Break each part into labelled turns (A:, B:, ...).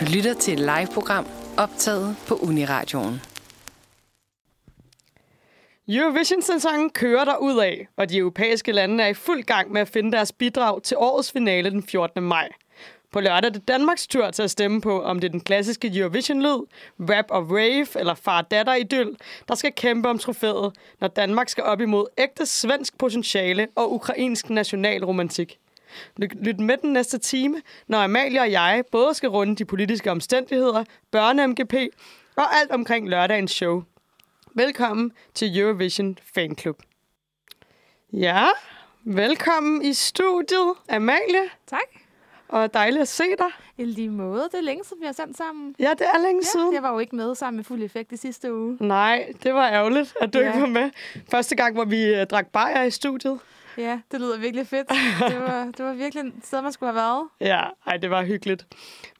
A: Du lytter til et live-program optaget på Uniradioen.
B: Eurovision-sæsonen kører der ud af, og de europæiske lande er i fuld gang med at finde deres bidrag til årets finale den 14. maj. På lørdag er det Danmarks tur til at stemme på, om det er den klassiske Eurovision-lyd, rap og rave eller far-datter-idyl, der skal kæmpe om trofæet, når Danmark skal op imod ægte svensk potentiale og ukrainsk nationalromantik. Lyt med den næste time, når Amalie og jeg både skal runde de politiske omstændigheder, børne-MGP og alt omkring lørdagens show. Velkommen til Eurovision Fan Club. Ja, velkommen i studiet, Amalie.
C: Tak.
B: Og dejligt at se dig.
C: I lige måde. Det er længe siden, vi har sendt sammen.
B: Ja, det er længe
C: Ja,
B: siden.
C: jeg var jo ikke med sammen med fuld effekt i sidste uge.
B: Nej, det var ærgerligt, at du
C: Ja.
B: ikke var med. Første gang, hvor vi uh, drak bajer i studiet.
C: Ja, det lyder virkelig fedt. Det var, det var virkelig et sted, man skulle have været.
B: Ja, ej, det var hyggeligt.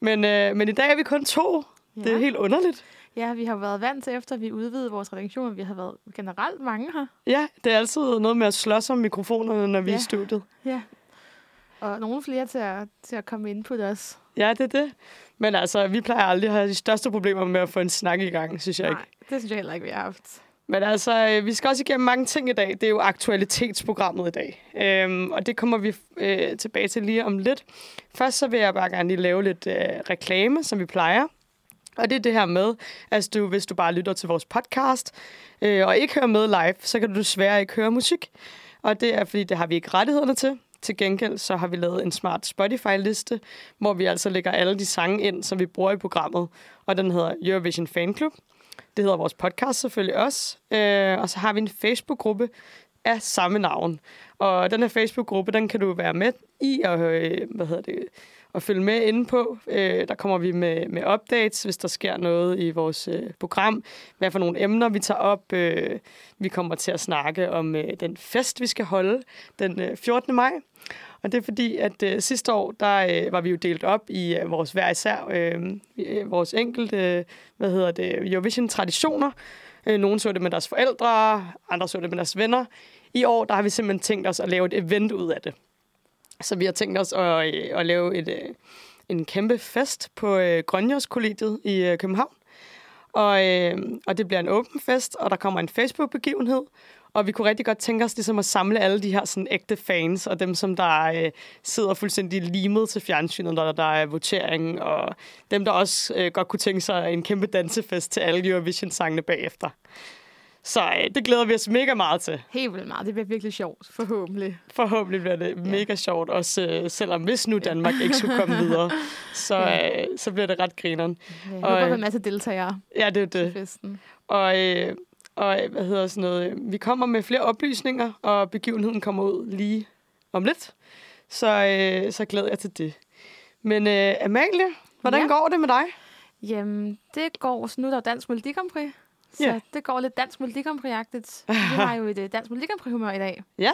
B: Men, uh, men i dag er vi kun to. Ja. Det er helt underligt.
C: Ja, vi har været vant til, efter vi udvidede vores redaktion. Vi har været generelt mange her.
B: Ja, det er altid noget med at slås om mikrofonerne, når vi er
C: Ja.
B: i studiet.
C: Ja. Og nogle flere til at, til at komme ind på det også.
B: Ja, det er det. Men altså, vi plejer aldrig at have de største problemer med at få en snak i gang, synes jeg ikke.
C: Nej, det synes jeg heller ikke, vi har haft.
B: Men altså, øh, vi skal også igennem mange ting i dag. Det er jo aktualitetsprogrammet i dag. Øhm, og det kommer vi øh, tilbage til lige om lidt. Først så vil jeg bare gerne lige lave lidt øh, reklame, som vi plejer. Og det er det her med, at du, hvis du bare lytter til vores podcast, øh, og ikke hører med live, så kan du desværre ikke høre musik. Og det er, fordi det har vi ikke rettighederne til. Til gengæld så har vi lavet en smart Spotify-liste, hvor vi altså lægger alle de sange ind, som vi bruger i programmet. Og den hedder Eurovision Fan Club. Det hedder vores podcast selvfølgelig også. Øh, og så har vi en Facebook-gruppe af samme navn. Og den her Facebook-gruppe, den kan du være med i og, øh, hvad hedder det, og følge med inde på. Øh, der kommer vi med, med updates, hvis der sker noget i vores øh, program. Hvad for nogle emner, vi tager op. Øh, vi kommer til at snakke om øh, den fest, vi skal holde den øh, 14. maj. Og det er fordi, at øh, sidste år, der øh, var vi jo delt op i øh, vores hver især, øh, øh, vores enkelte, øh, hvad hedder det, Eurovision-traditioner. Øh, nogle så det med deres forældre, andre så det med deres venner. I år, der har vi simpelthen tænkt os at lave et event ud af det. Så vi har tænkt os at, øh, at lave et, øh, en kæmpe fest på øh, Grønjørskollegiet i øh, København. Og, øh, og det bliver en åben fest, og der kommer en Facebook-begivenhed. Og vi kunne rigtig godt tænke os ligesom at samle alle de her sådan, ægte fans, og dem, som der øh, sidder fuldstændig limet til fjernsynet, når der er votering, og dem, der også øh, godt kunne tænke sig en kæmpe dansefest til alle Eurovision-sangene bagefter. Så øh, det glæder vi os mega meget til.
C: Helt vildt meget. Det bliver virkelig sjovt, forhåbentlig.
B: Forhåbentlig bliver det
C: Ja.
B: mega sjovt, også øh, selvom hvis nu Danmark ikke skulle komme videre, så, øh, så bliver det ret grineren.
C: Jeg
B: Og,
C: håber
B: øh,
C: på en masse deltagere
B: Ja, det er det.
C: festen.
B: Og, øh, og øh, hvad hedder sådan noget, øh, vi kommer med flere oplysninger, og begivenheden kommer ud lige om lidt. Så, øh, så glæder jeg til det. Men øh, Amalie, hvordan
C: Ja.
B: går det med dig?
C: Jamen, det går... Så nu er der Dansk Melodi Grand Prix. Så
B: Ja.
C: det går lidt Dansk Melodi Grand Prix-agtigt. Vi har jo et øh, Dansk Melodi Grand Prix-humør i dag.
B: Ja,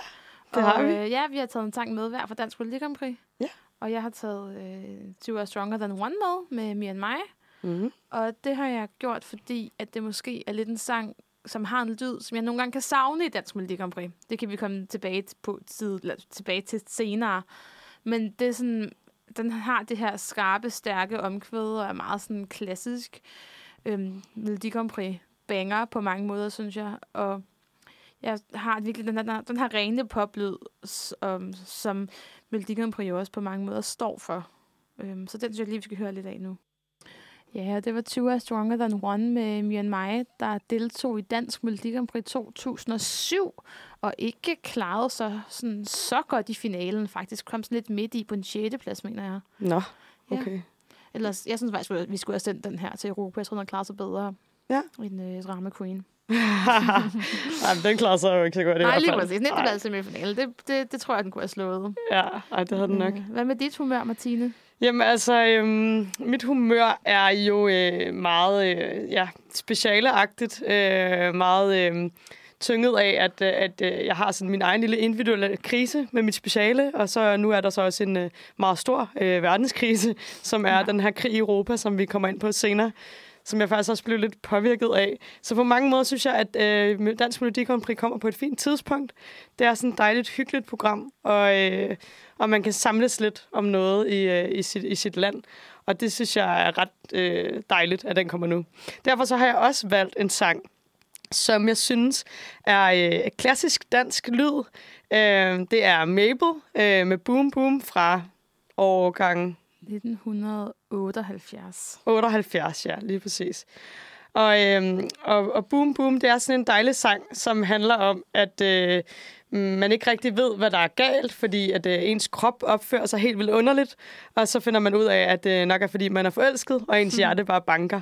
B: det
C: og,
B: har vi.
C: Øh, ja, vi har taget en sang med hver fra Dansk Melodi Grand Prix.
B: Ja.
C: Og jeg har taget øh, Two Are Stronger Than One med, med Me and My.
B: Mm-hmm.
C: Og det har jeg gjort, fordi at det måske er lidt en sang, som har en lyd, som jeg nogle gange kan savne i Dansk Melodi Grand Prix. Det kan vi komme tilbage på, tid, eller tilbage til senere. Men det er sådan, den har det her skarpe, stærke omkvæd, og er meget sådan klassisk øhm, Melodi Grand Prix banger på mange måder, synes jeg. Og jeg har virkelig den her, den her rene poplyd, som, øhm, som Melodi Grand Prix jo også på mange måder står for. Øhm, så den synes jeg lige, vi skal høre lidt af nu. Ja, det var Are Stronger Than One med Myanmar, der deltog i Dansk Melodi Grand Prix 2007, og ikke klarede sig sådan, så godt i finalen. Faktisk kom sådan lidt midt i på en 6. plads, mener jeg.
B: Nå,
C: Ja.
B: okay.
C: Ellers, jeg synes faktisk, at vi skulle have sendt den her til Europa. Jeg tror, den klaret sig bedre
B: Ja.
C: end øh, Drama Queen.
B: Ej, den klarer sig jo ikke så godt i
C: Nej, lige præcis. Nemt
B: Ej,
C: plads semifinale. Det, det, det tror jeg, den kunne have slået.
B: Ja, ej, det havde den nok.
C: Øh, Hvad med dit humør, Martine?
B: Jamen altså, øhm, mit humør er jo øh, meget øh, ja, specialeagtigt. Øh, meget øh, tynget af, at, øh, at øh, jeg har sådan min egen lille individuelle krise med mit speciale, og så nu er der så også en øh, meget stor øh, verdenskrise, som er
C: Ja.
B: ja. den her krig i Europa, som vi kommer ind på senere som jeg faktisk også blev lidt påvirket af. Så på mange måder synes jeg, at øh, Dansk Melodi Grand Prix kommer på et fint tidspunkt. Det er sådan et dejligt, hyggeligt program, og, øh, og man kan samles lidt om noget i, øh, i, sit, i sit land. Og det synes jeg er ret øh, dejligt, at den kommer nu. Derfor så har jeg også valgt en sang, som jeg synes er øh, klassisk dansk lyd. Øh, det er Mabel øh, med Boom Boom fra årgang
C: 1978.
B: 78, ja, lige præcis. Og, øhm, og, og Boom Boom, det er sådan en dejlig sang, som handler om, at øh, man ikke rigtig ved, hvad der er galt, fordi at øh, ens krop opfører sig helt vildt underligt, og så finder man ud af, at det øh, nok er, fordi man er forelsket, og ens hjerte bare banker.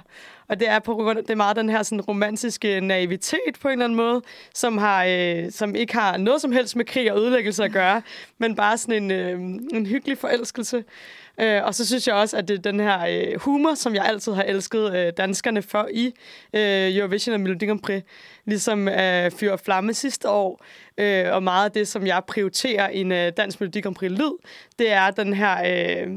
B: Og det er på grund af, det er meget den her sådan, romantiske naivitet på en eller anden måde, som, har, øh, som ikke har noget som helst med krig og ødelæggelse at gøre, men bare sådan en, øh, en hyggelig forelskelse. Øh, og så synes jeg også, at det er den her øh, humor, som jeg altid har elsket øh, danskerne for i øh, Eurovision og Melodi Grand Prix, ligesom øh, Fyr og Flamme sidste år, øh, og meget af det, som jeg prioriterer i en øh, dansk Melodi Grand Prix lyd, det er den her... Øh,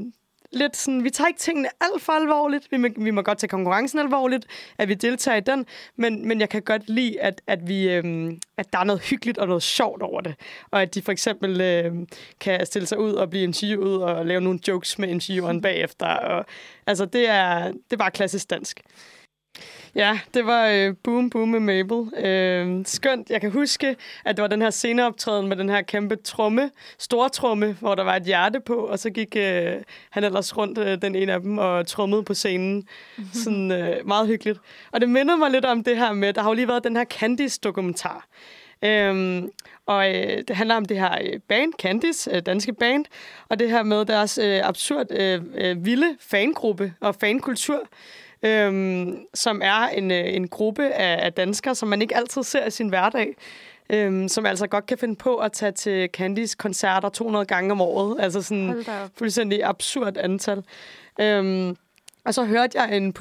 B: lidt sådan, vi tager ikke tingene alt for alvorligt. Vi må, vi må godt tage konkurrencen alvorligt, at vi deltager i den, men, men jeg kan godt lide, at, at, vi, øhm, at der er noget hyggeligt og noget sjovt over det. Og at de for eksempel øhm, kan stille sig ud og blive interviewet og lave nogle jokes med intervieweren bagefter. Og, altså, det er, det er bare klassisk dansk. Ja, det var øh, Boom Boom med Mabel. Øh, skønt. Jeg kan huske, at det var den her sceneoptræden med den her kæmpe tromme, store tromme, hvor der var et hjerte på, og så gik øh, han ellers rundt, øh, den ene af dem, og trommede på scenen. Sådan øh, meget hyggeligt. Og det minder mig lidt om det her med, der har jo lige været den her Candice-dokumentar. Øhm, og øh, det handler om det her øh, band, Candice, øh, danske band, og det her med deres øh, absurd øh, øh, vilde fangruppe og fankultur, øhm, som er en, øh, en gruppe af, af danskere, som man ikke altid ser i sin hverdag. Øhm, som altså godt kan finde på at tage til Candice koncerter 200 gange om året. Altså sådan fuldstændig absurd antal. Øhm, og så hørte jeg en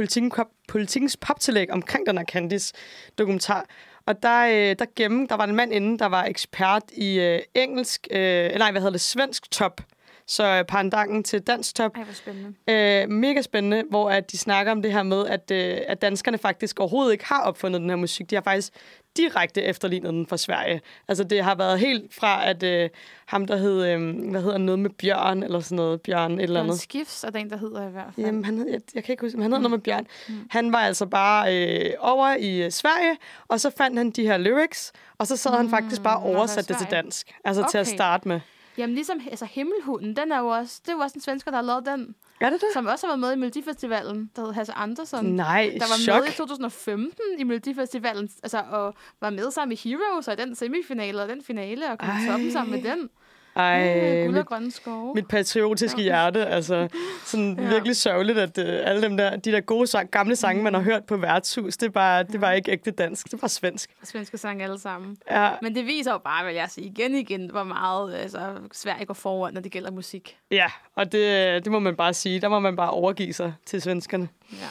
B: politikens poptillæg omkring den her Candice-dokumentar. Og der, øh, der gennem, der var en mand inde, der var ekspert i øh, engelsk, øh, nej, hvad hedder det, svensk top så øh, pandangen til dansk top.
C: Ej, hvor spændende.
B: Øh, mega spændende, hvor at de snakker om det her med, at, øh, at danskerne faktisk overhovedet ikke har opfundet den her musik. De har faktisk direkte efterlignet den fra Sverige. Altså det har været helt fra, at øh, ham, der hed, øh, hvad hedder noget med Bjørn, eller sådan noget, Bjørn et eller andet.
C: Skifs er den, der hedder i hvert fald.
B: Jamen, han hed, jeg, jeg kan ikke huske, han hedder mm. noget med Bjørn. Mm. Han var altså bare øh, over i øh, Sverige, og så fandt han de her lyrics, og så sad mm. han faktisk bare oversat det til dansk. Altså okay. til at starte med.
C: Jamen ligesom altså, Himmelhunden, den er jo også, det er jo også en svensker, der har lavet den.
B: Er det det?
C: Som også har været med i Melodifestivalen, der hedder Hasse Andersson.
B: Nej,
C: Der var
B: chok.
C: med i 2015 i Melodifestivalen, altså, og var med sammen med Heroes, og i den semifinale og den finale, og kom toppen sammen med den.
B: Ej,
C: Guld og grønne skove.
B: mit patriotiske hjerte. Altså, sådan ja. virkelig sørgeligt, at uh, alle dem der, de der gode sang, gamle sange, mm. man har hørt på værtshus, det, bare, det var ikke ægte dansk. Det var svensk.
C: Svenske sange alle sammen.
B: Ja.
C: Men det viser jo bare, vil jeg sige, igen igen, hvor meget altså, Sverige går foran, når det gælder musik.
B: Ja, og det, det må man bare sige. Der må man bare overgive sig til svenskerne.
C: Ja.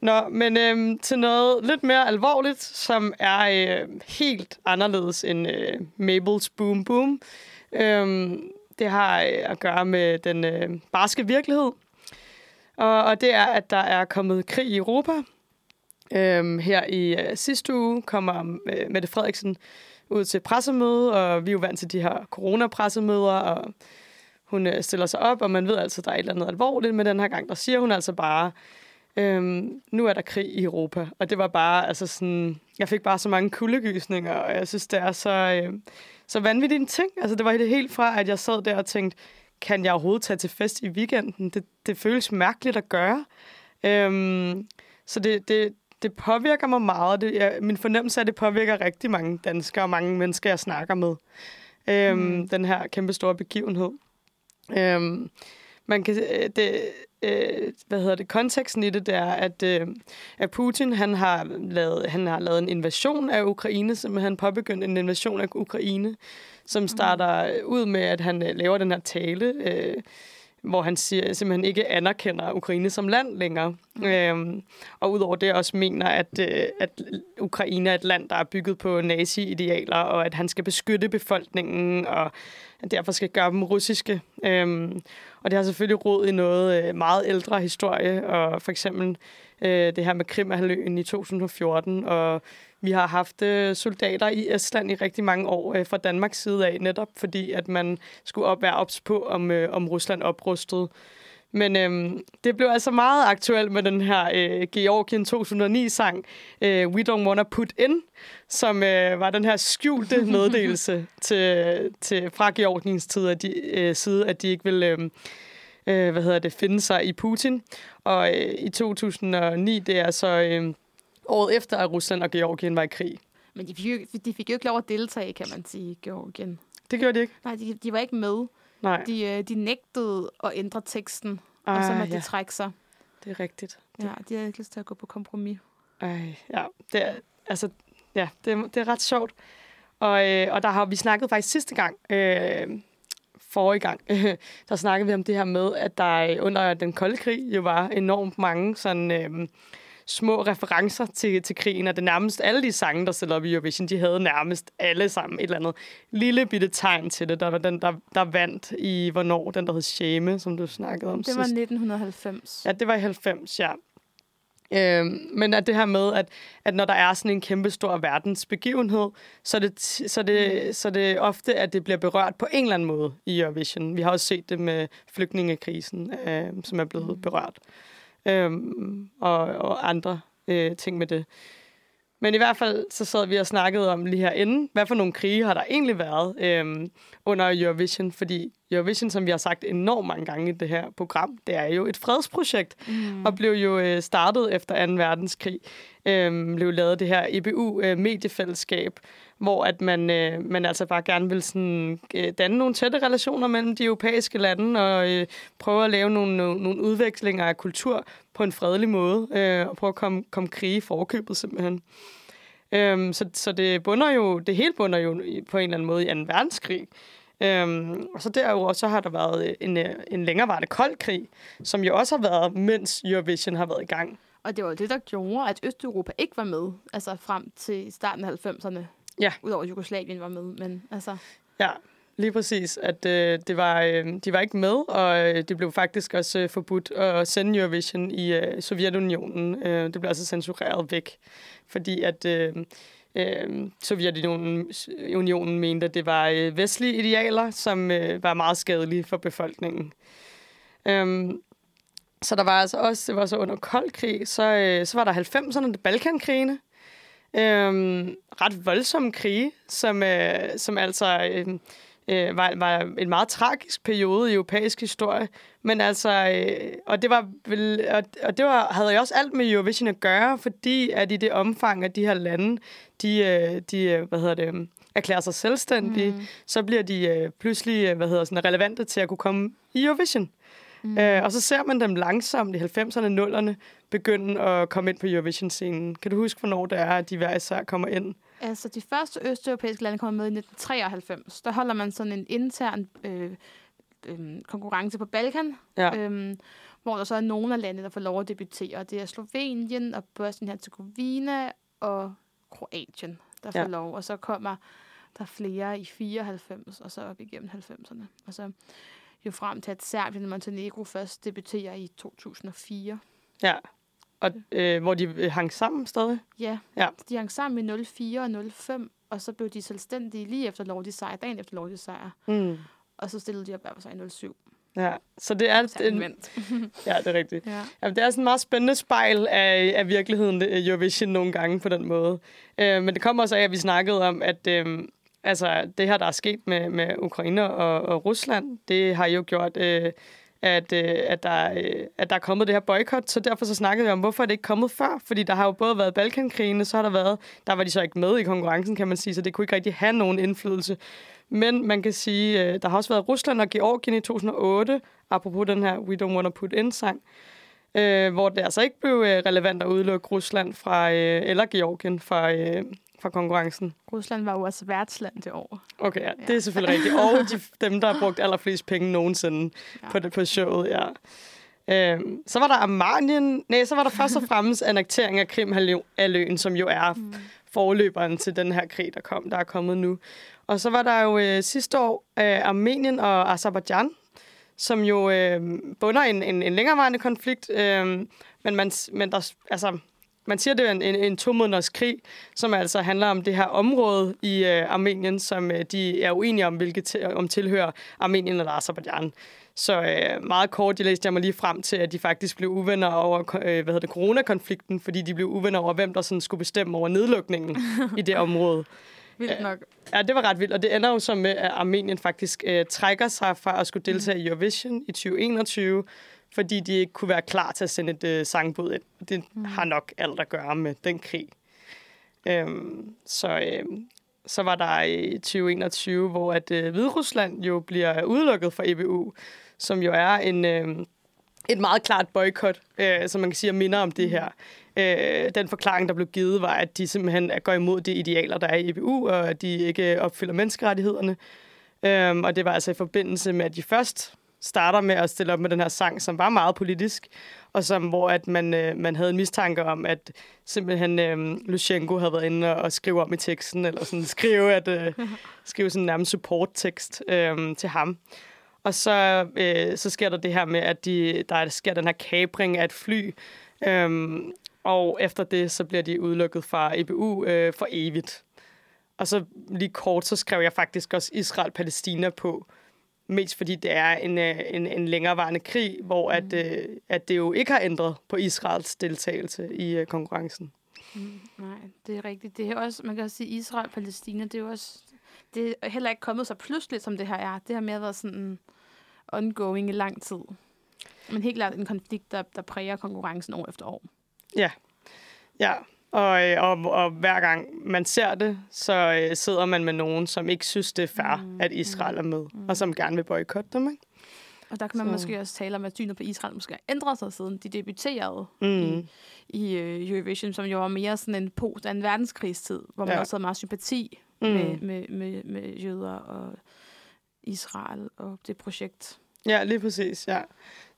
B: Nå, men øhm, til noget lidt mere alvorligt, som er øh, helt anderledes end øh, Mabels Boom Boom. Øhm, det har øh, at gøre med den øh, barske virkelighed. Og, og det er, at der er kommet krig i Europa. Øhm, her i øh, sidste uge kommer øh, Mette Frederiksen ud til pressemøde, og vi er jo vant til de her coronapressemøder, og hun øh, stiller sig op, og man ved altså, at der er et eller andet alvorligt, men den her gang, der siger hun altså bare, øhm, nu er der krig i Europa. Og det var bare, altså sådan, jeg fik bare så mange kuldegysninger, og jeg synes, det er så... Øh, så vanvittigt en ting. Altså, det var det helt fra, at jeg sad der og tænkte, kan jeg overhovedet tage til fest i weekenden? Det, det føles mærkeligt at gøre. Øhm, så det, det, det påvirker mig meget. Det, jeg, min fornemmelse er, at det påvirker rigtig mange danskere og mange mennesker, jeg snakker med. Øhm, mm. Den her kæmpe store begivenhed. Øhm, man kan, øh, det, øh, hvad hedder det, konteksten i det, det er, at, øh, at Putin han har, lavet, han har lavet en invasion af Ukraine, simpelthen påbegyndt en invasion af Ukraine, som mm. starter ud med, at han øh, laver den her tale, øh, hvor han siger, simpelthen ikke anerkender Ukraine som land længere. Mm. Øhm, og udover det også mener, at, øh, at Ukraine er et land, der er bygget på nazi-idealer, og at han skal beskytte befolkningen, og derfor skal gøre dem russiske. Øhm, Og det har selvfølgelig rod i noget øh, meget ældre historie, og for eksempel øh, det her med Krimhaløen i 2014, og vi har haft øh, soldater i Estland i rigtig mange år øh, fra Danmarks side af, netop fordi, at man skulle op være ops på, om, øh, om Rusland oprustede. Men øhm, det blev altså meget aktuelt med den her øh, Georgien 2009-sang, øh, We Don't Wanna Put In, som øh, var den her skjulte meddelelse til, til, fra Georgiens tid, at de, øh, side, at de ikke ville øh, øh, hvad hedder det, finde sig i Putin. Og øh, i 2009, det er så øh, året efter, at Rusland og Georgien var i krig.
C: Men de fik, jo, de fik jo ikke lov at deltage, kan man sige, Georgien.
B: Det gjorde de ikke?
C: Nej, de, de var ikke med.
B: Nej.
C: De, øh, de nægtede at ændre teksten, ah, og så måtte ja. de trække sig.
B: Det er rigtigt.
C: Ja, de havde ikke lyst til at gå på kompromis.
B: Ej, ja, det er, altså, ja, det, er, det er ret sjovt. Og, øh, og der har vi snakket faktisk sidste gang, øh, forrige gang, der snakkede vi om det her med, at der under den kolde krig jo var enormt mange sådan... Øh, små referencer til, til krigen, og det nærmest alle de sange, der stillede op i Eurovision, de havde nærmest alle sammen et eller andet lille bitte tegn til det. Der var den, der, der vandt i, hvornår, den der hed Shame, som du snakkede om
C: Det var 1990.
B: Ja, det var i 90, ja. Øhm, men at det her med, at, at når der er sådan en kæmpe stor verdensbegivenhed, så er, det, så, det, så er det ofte, at det bliver berørt på en eller anden måde i Eurovision. Vi har også set det med flygtningekrisen, øh, som er blevet mm. berørt øhm, og, og andre øh, ting med det. Men i hvert fald så sad vi og snakkede om lige herinde, hvad for nogle krige har der egentlig været øhm, under Eurovision? Fordi Eurovision, som vi har sagt enormt mange gange i det her program, det er jo et fredsprojekt, mm. og blev jo øh, startet efter 2. verdenskrig. Øhm, blev lavet det her EBU-mediefællesskab, øh, hvor at man, øh, man altså bare gerne vil sådan, øh, danne nogle tætte relationer mellem de europæiske lande og øh, prøve at lave nogle, nogle, nogle udvekslinger af kultur på en fredelig måde øh, og prøve at komme, komme krig i forkøbet simpelthen. Øhm, så, så det bunder jo, det hele bunder jo på en eller anden måde i 2. verdenskrig. Øhm, og så derudover så har der været øh, en, øh, en længerevarende kold krig, som jo også har været, mens Eurovision har været i gang.
C: Og det var det, der gjorde, at Østeuropa ikke var med, altså frem til starten af 90'erne.
B: Ja.
C: Udover at Jugoslavien var med, men altså...
B: Ja, lige præcis. At øh, det var, øh, de var ikke med, og øh, det blev faktisk også øh, forbudt at sende Eurovision i øh, Sovjetunionen. Øh, det blev altså censureret væk, fordi at... Øh, øh, Sovjetunionen unionen mente, at det var øh, vestlige idealer, som øh, var meget skadelige for befolkningen. Øhm, så der var altså også, det var så under kold krig, så, øh, så var der 90'erne, Balkankrigene, Øhm, ret voldsomme krige, som, øh, som altså øh, øh, var, var en meget tragisk periode i europæisk historie. Men altså, øh, og det var vel, og, og det var, havde jo også alt med Eurovision at gøre, fordi at i det omfang, at de her lande, de, øh, de øh, hvad hedder det, erklærer sig selvstændige, mm. så bliver de øh, pludselig, øh, hvad hedder sådan, relevante til at kunne komme i Eurovision. Mm. Øh, og så ser man dem langsomt i 90'erne, 0'erne begynde at komme ind på Eurovision-scenen. Kan du huske, hvornår det er, at de hver især kommer ind?
C: Altså, de første østeuropæiske lande kommer med i 1993. Der holder man sådan en intern øh, øh, konkurrence på Balkan, ja. øh, hvor der så er nogle af landene, der får lov at debutere. Det er Slovenien og Bosnien-Herzegovina og Kroatien, der får ja. lov. Og så kommer der flere i 94, og så op igennem 90'erne. Og så jo frem til, at Serbien og Montenegro først debuterer i 2004.
B: Ja, og øh, hvor de øh, hang sammen stadig?
C: Ja, ja, de hang sammen i 04 og 05, og så blev de selvstændige lige efter Lordi sejr, dagen efter Lordi sejr. Mm. Og så stillede de op hver sig i 07.
B: Ja, så det er... En, ja, det er rigtigt. Ja. Jamen, det er sådan en meget spændende spejl af, af virkeligheden, Eurovision nogle gange på den måde. Øh, men det kommer også af, at vi snakkede om, at øh, altså, det her, der er sket med, med Ukraine og, og Rusland, det har jo gjort... Øh, at, øh, at, der, øh, at der er kommet det her boykot, så derfor så snakkede vi om, hvorfor er det ikke kommet før? Fordi der har jo både været Balkankrigene, så har der været, der var de så ikke med i konkurrencen, kan man sige, så det kunne ikke rigtig have nogen indflydelse. Men man kan sige, øh, der har også været Rusland og Georgien i 2008, apropos den her We Don't Wanna Put In-sang, øh, hvor det altså ikke blev øh, relevant at udelukke Rusland fra, øh, eller Georgien fra, øh, fra konkurrencen.
C: Rusland var jo også værtsland det år.
B: Okay, ja, det er selvfølgelig rigtigt. Og de, dem, der har brugt allerflest penge nogensinde ja. på, det, på showet, ja. Øhm, så var der Armenien. Nej, så var der først og fremmest annektering af Krimhalvøen, som jo er mm. forløberen til den her krig, der, kom, der er kommet nu. Og så var der jo øh, sidste år øh, Armenien og Azerbaijan, som jo øh, bunder en, en, en længerevarende konflikt. Øh, men man, men der, altså, man siger, det er en, en, en to måneders krig, som altså handler om det her område i øh, Armenien, som øh, de er uenige om, hvilket om tilhører Armenien eller Azerbaijan. Så øh, meget kort, de læste jeg mig lige frem til, at de faktisk blev uvenner over øh, hvad hedder det, coronakonflikten, fordi de blev uvenner over, hvem der sådan skulle bestemme over nedlukningen i det område.
C: Vildt nok.
B: Ja, det var ret vildt, og det ender jo så med, at Armenien faktisk øh, trækker sig fra at skulle deltage i Eurovision i 2021, fordi de ikke kunne være klar til at sende et øh, sangbud ind. Det mm. har nok alt at gøre med den krig. Øhm, så, øh, så var der i 2021, hvor at øh, Hviderusland jo bliver udelukket fra EBU, som jo er en... Øh, et meget klart boykot, øh, som man kan sige, minder om det her. Øh, den forklaring, der blev givet, var, at de simpelthen går imod de idealer, der er i EBU, og at de ikke opfylder menneskerettighederne. Øh, og det var altså i forbindelse med, at de først starter med at stille op med den her sang, som var meget politisk, og som, hvor at man, øh, man havde en mistanke om, at simpelthen øh, Lushenko havde været inde og, og skrive om i teksten, eller sådan skrive, at, øh, skrive sådan nærmest support-tekst øh, til ham. Og så, øh, så sker der det her med, at de, der sker den her kabring af et fly, øh, og efter det, så bliver de udelukket fra EBU øh, for evigt. Og så lige kort, så skrev jeg faktisk også Israel-Palæstina på, Mest fordi det er en, øh, en, en længerevarende krig, hvor at, mm. øh, at det jo ikke har ændret på Israels deltagelse i øh, konkurrencen.
C: Mm, nej, det er rigtigt. Det er også, man kan også sige, Israel Palæstina, det er jo også, det er heller ikke kommet så pludseligt, som det her er. Det har mere været sådan ongoing i lang tid. Men helt klart en konflikt, der, der præger konkurrencen år efter år.
B: Ja, ja. Og, øh, og, og hver gang man ser det, så øh, sidder man med nogen, som ikke synes, det er fair, mm. at Israel er med, mm. og som gerne vil boykotte dem. Ikke?
C: Og der kan man så. måske også tale om, at synet på Israel måske har ændret sig, siden de debuterede mm. i, i uh, Eurovision, som jo var mere sådan en post af en verdenskrigstid, hvor man ja. også havde meget sympati mm. med, med, med, med jøder og Israel og det projekt.
B: Ja, lige præcis, ja.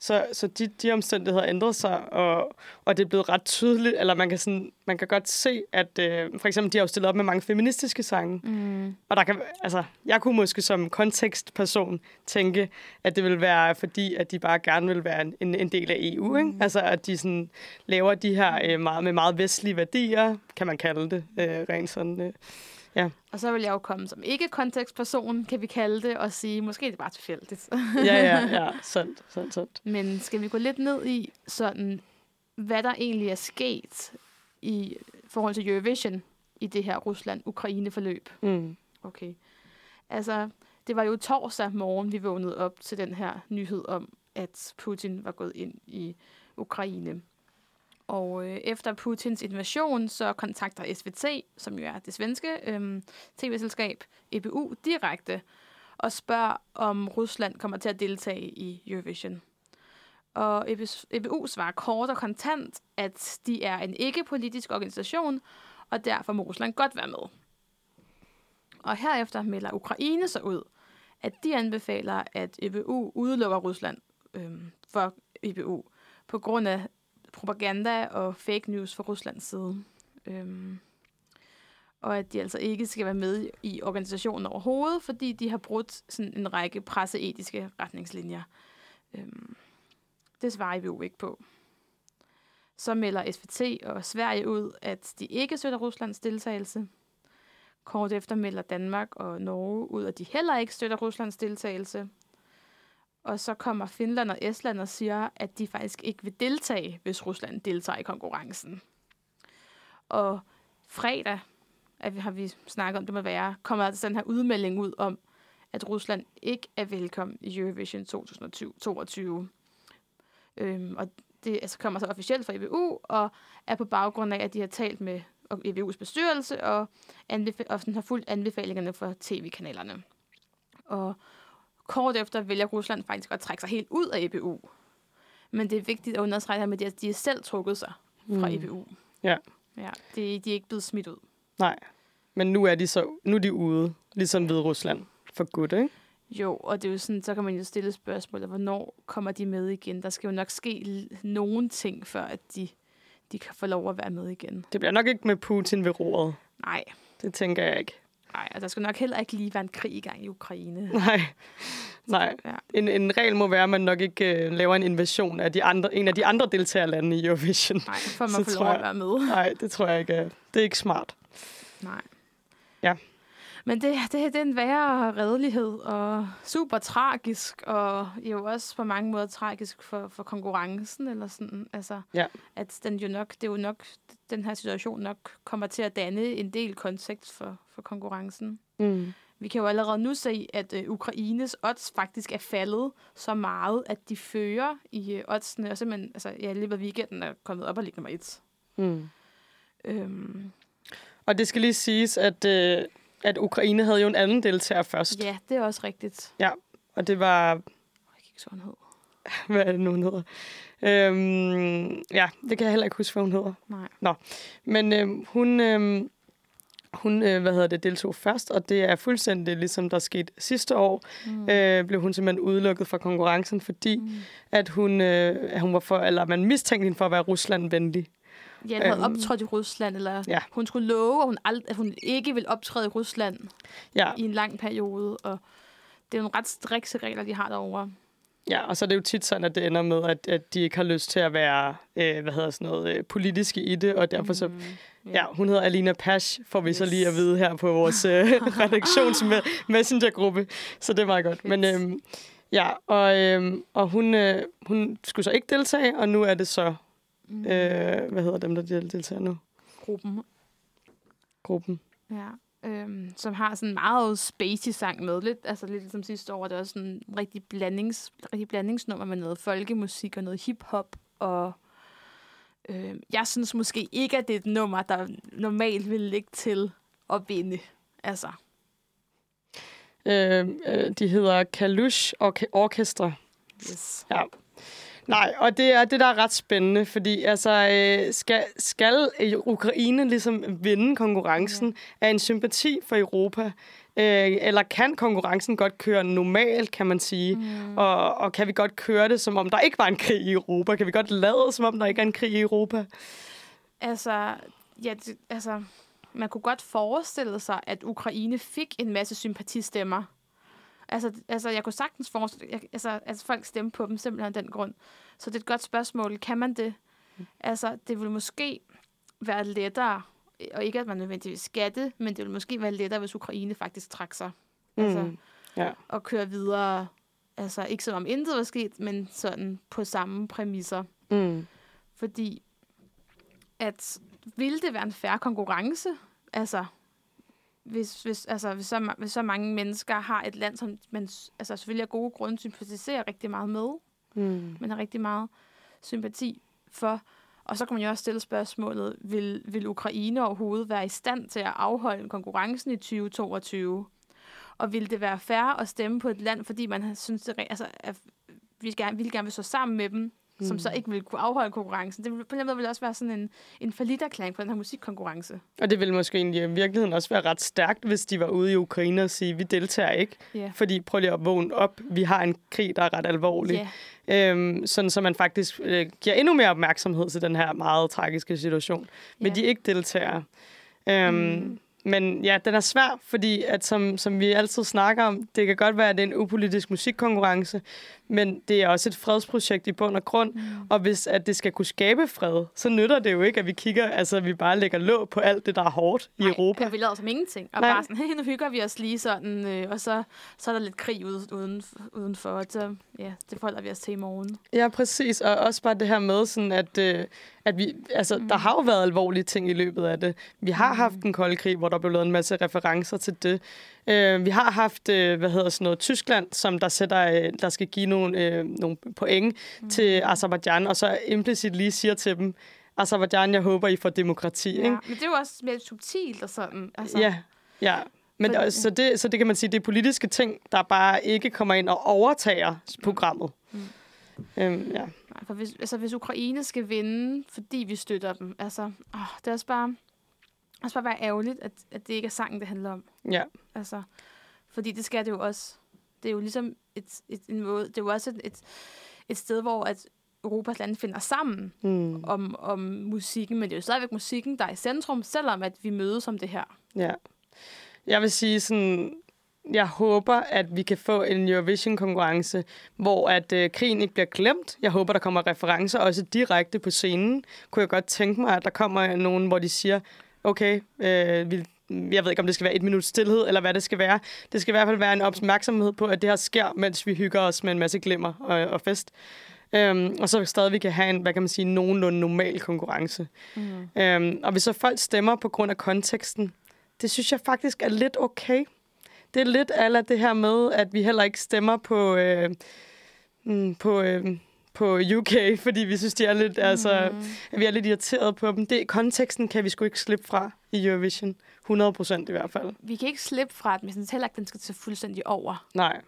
B: Så, så de, de omstændigheder ændrede sig, og, og det er blevet ret tydeligt, eller man kan, sådan, man kan godt se, at øh, for eksempel, de har jo stillet op med mange feministiske sange. Mm. Og der kan, altså, jeg kunne måske som kontekstperson tænke, at det vil være fordi, at de bare gerne vil være en, en del af EU. Ikke? Mm. Altså, at de sådan, laver de her øh, meget, med meget vestlige værdier, kan man kalde det, øh, rent sådan... Øh, Ja.
C: Og så vil jeg jo komme som ikke-kontekstperson, kan vi kalde det, og sige, måske er det bare tilfældigt.
B: ja, ja, ja. Sandt, sandt, sandt.
C: Men skal vi gå lidt ned i, sådan, hvad der egentlig er sket i forhold til Eurovision i det her Rusland-Ukraine-forløb?
B: Mm.
C: Okay. Altså, det var jo torsdag morgen, vi vågnede op til den her nyhed om, at Putin var gået ind i Ukraine. Og øh, efter Putins invasion, så kontakter SVT, som jo er det svenske øh, tv-selskab, EBU direkte, og spørger, om Rusland kommer til at deltage i Eurovision. Og EBU svarer kort og kontant, at de er en ikke-politisk organisation, og derfor må Rusland godt være med. Og herefter melder Ukraine sig ud, at de anbefaler, at EBU udelukker Rusland øh, for EBU på grund af propaganda og fake news fra Ruslands side. Øhm, og at de altså ikke skal være med i organisationen overhovedet, fordi de har brudt sådan en række presseetiske retningslinjer. Øhm, det svarer IBU ikke på. Så melder SVT og Sverige ud, at de ikke støtter Ruslands deltagelse. Kort efter melder Danmark og Norge ud, at de heller ikke støtter Ruslands deltagelse. Og så kommer Finland og Estland og siger, at de faktisk ikke vil deltage, hvis Rusland deltager i konkurrencen. Og fredag, at vi har vi snakket om, det må være, kommer altså den her udmelding ud om, at Rusland ikke er velkommen i Eurovision 2022. Øhm, og det altså, kommer så officielt fra EBU, og er på baggrund af, at de har talt med EBU's bestyrelse, og, anbef- og har fulgt anbefalingerne fra tv-kanalerne. Og Kort efter vælger Rusland faktisk at trække sig helt ud af EBU. Men det er vigtigt at understrege med, at de har selv trukket sig fra mm. EBU.
B: Ja.
C: Ja, det, de er ikke blevet smidt ud.
B: Nej, men nu er de så nu er de ude, ligesom ved Rusland, for godt, ikke?
C: Jo, og det er jo sådan, så kan man jo stille spørgsmålet, hvornår kommer de med igen? Der skal jo nok ske nogen ting, før at de, de kan få lov at være med igen.
B: Det bliver nok ikke med Putin ved roret.
C: Nej.
B: Det tænker jeg ikke.
C: Nej, og der skal nok heller ikke lige være en krig i gang i Ukraine.
B: Nej, nej.
C: Ja.
B: En, en regel må være, at man nok ikke øh, laver en invasion af de andre, en af de andre deltagerlande i Eurovision.
C: Nej, for man får lov at være med.
B: Nej, det tror jeg ikke. Det er ikke smart.
C: Nej.
B: Ja.
C: Men det, det, det er en værre redelighed, og super tragisk, og jo også på mange måder tragisk for, for konkurrencen, eller sådan. Altså,
B: Ja.
C: at den jo nok, det er jo nok, den her situation nok kommer til at danne en del kontekst for, for konkurrencen.
B: Mm.
C: Vi kan jo allerede nu se, at øh, Ukraines odds faktisk er faldet så meget, at de fører i øh, oddsene, og simpelthen, altså, ja, løbet af weekenden er kommet op og ligger nummer et.
B: Mm.
C: Øhm,
B: Og det skal lige siges, at, øh, at Ukraine havde jo en anden deltager først.
C: ja, det er også rigtigt.
B: Og det var...
C: Jeg kan ikke sådan hed.
B: Hvad er det nu, hun hedder? Øhm, ja, det kan jeg heller ikke huske, hvad hun hedder.
C: Nej.
B: Men øh, hun, øh, hun øh, hvad hedder det, deltog først, og det er fuldstændig ligesom der skete sidste år,
C: Mm.
B: øh, blev hun simpelthen udelukket fra konkurrencen, fordi
C: Mm.
B: at hun, øh, at hun var for, eller man mistænkte hende for at være Rusland-venlig.
C: Ja, hun havde
B: Øhm,
C: optrådt i Rusland, eller
B: ja.
C: hun skulle love, at hun, ald- at hun ikke vil optræde i Rusland
B: Ja,
C: i en lang periode, og det er nogle ret strikse regler, de har derovre.
B: ja, og så er det jo tit sådan, at det ender med, at, at de ikke har lyst til at være, øh, hvad hedder sådan noget, øh, politiske i det, og derfor så
C: Mm,
B: Ja, hun hedder Alina Pash, får vi yes. så lige at vide her på vores øh, redaktions messengergruppe. Så det er meget godt.
C: Fedt.
B: Men øhm, ja, og, øhm, og hun, øh, hun skulle så ikke deltage, og nu er det så,
C: Mm.
B: øh, hvad hedder dem, der del- deltager nu?
C: Gruppen,
B: Gruppen.
C: ja. Øhm, som har sådan en meget spacey sang med. Lidt, altså lidt ligesom sidste år. Det er også sådan en rigtig, blandings, rigtig blandingsnummer med noget folkemusik og noget hiphop. Og øh, jeg synes måske ikke, at det er et nummer, der normalt vil ligge til at vinde. Altså,
B: Øh, øh, de hedder Kalush Orke- Orkestra.
C: yes.
B: Ja. Nej, og det er det, der er ret spændende, fordi altså, øh, skal, skal Ukraine ligesom vinde konkurrencen af en sympati for Europa? Øh, eller kan konkurrencen godt køre normalt, kan man sige?
C: Mm.
B: Og, og kan vi godt køre det, som om der ikke var en krig i Europa? Kan vi godt lade, som om der ikke er en krig i Europa?
C: Altså, ja, det, altså, man kunne godt forestille sig, at Ukraine fik en masse sympatistemmer. Altså, altså jeg kunne sagtens forestille jeg, altså, altså, folk stemte på dem simpelthen af den grund. Så det er et godt spørgsmål. Kan man det? Altså, det ville måske være lettere, og ikke at man nødvendigvis skal det, men det ville måske være lettere, hvis Ukraine faktisk trak sig. Altså,
B: Mm. Ja.
C: og køre videre. Altså, ikke som om intet var sket, men sådan på samme præmisser.
B: Mm.
C: Fordi at ville det være en færre konkurrence? Altså, hvis, hvis, altså, hvis, så, hvis så mange mennesker har et land, som man altså, selvfølgelig af gode grunde sympatiserer rigtig meget med,
B: Mm.
C: man har rigtig meget sympati for. Og så kan man jo også stille spørgsmålet, vil, vil Ukraine overhovedet være i stand til at afholde konkurrencen i 2022? Og vil det være fair at stemme på et land, fordi man har- synes, det, altså, at vi gerne, ville gerne vil stå sammen med dem, mm. som så ikke vil kunne afholde konkurrencen? Det vil, på den måde vil det også være sådan en, en forlitterklæring på den her musikkonkurrence.
B: Og det ville måske egentlig i virkeligheden også være ret stærkt, hvis de var ude i Ukraine og sige, vi deltager ikke.
C: Ja.
B: Fordi prøv lige at vågne op. Vi har en krig, der er ret alvorlig.
C: Ja,
B: Øhm, sådan så man faktisk øh, giver endnu mere opmærksomhed til den her meget tragiske situation. Men
C: ja.
B: de ikke deltager. Øhm,
C: Mm.
B: Men ja, den er svær, fordi at som, som vi altid snakker om, det kan godt være, at det er en upolitisk musikkonkurrence, men det er også et fredsprojekt i bund og grund.
C: Mm.
B: Og hvis at det skal kunne skabe fred, så nytter det jo ikke, at vi kigger, altså at vi bare lægger låg på alt det, der er hårdt i
C: Nej,
B: Europa.
C: Vi lader som ingenting. Og
B: Nej.
C: bare sådan, hey, nu hygger vi os lige sådan, øh, og så, så er der lidt krig ude, uden, udenfor. Og så, ja, det forholder vi os til i morgen.
B: Ja, præcis. Og også bare det her med, sådan at, øh, at vi, altså, mm. der har jo været alvorlige ting i løbet af det. Vi har mm. haft en kold krig, hvor der blev lavet en masse referencer til det. Øh, vi har haft, øh, hvad hedder sådan noget, Tyskland, som der sætter, øh, der skal give nogle, øh, nogle point mm. til Azerbaijan, og så implicit lige siger til dem, Azerbaijan, jeg håber, I får demokrati.
C: Ja,
B: Ikke?
C: men det er jo også mere subtilt og sådan. Altså,
B: Ja, ja. Men
C: Fordi-
B: så, det, så det kan man sige, det er politiske ting, der bare ikke kommer ind og overtager programmet.
C: Mm.
B: Øhm, ja.
C: Nej, for hvis, altså, hvis Ukraine skal vinde, fordi vi støtter dem, altså, åh, det er også bare, også bare være ærgerligt, at, at det ikke er sangen, det handler om.
B: ja.
C: Altså, fordi det skal det jo også. Det er jo ligesom et, et, en måde, det er jo også et, et, et sted, hvor at Europas lande finder sammen
B: Mm.
C: om, om musikken, men det er jo stadigvæk musikken, der er i centrum, selvom at vi mødes om det her.
B: Ja. Jeg vil sige sådan, jeg håber, at vi kan få en Eurovision-konkurrence, hvor at øh, krigen ikke bliver glemt. Jeg håber, der kommer referencer også direkte på scenen. Kunne jeg godt tænke mig, at der kommer nogen, hvor de siger, okay, øh, vi, jeg ved ikke, om det skal være et minut stillhed, eller hvad det skal være. Det skal i hvert fald være en opmærksomhed på, at det her sker, mens vi hygger os med en masse glimmer og, og fest. Øhm, og så stadig vi kan have en, hvad kan man sige, nogenlunde normal konkurrence. Mm. Øhm, og hvis så folk stemmer på grund af konteksten, det synes jeg faktisk er lidt okay. Det er lidt af det her med, at vi heller ikke stemmer på, øh, mm, på, øh, på UK, fordi vi synes, de er lidt, mm. altså, vi er lidt irriteret på dem. Det, konteksten kan vi sgu ikke slippe fra i Eurovision. 100 procent i hvert fald.
C: Vi kan ikke slippe fra det, men jeg synes heller ikke, den skal tage fuldstændig over.
B: Nej,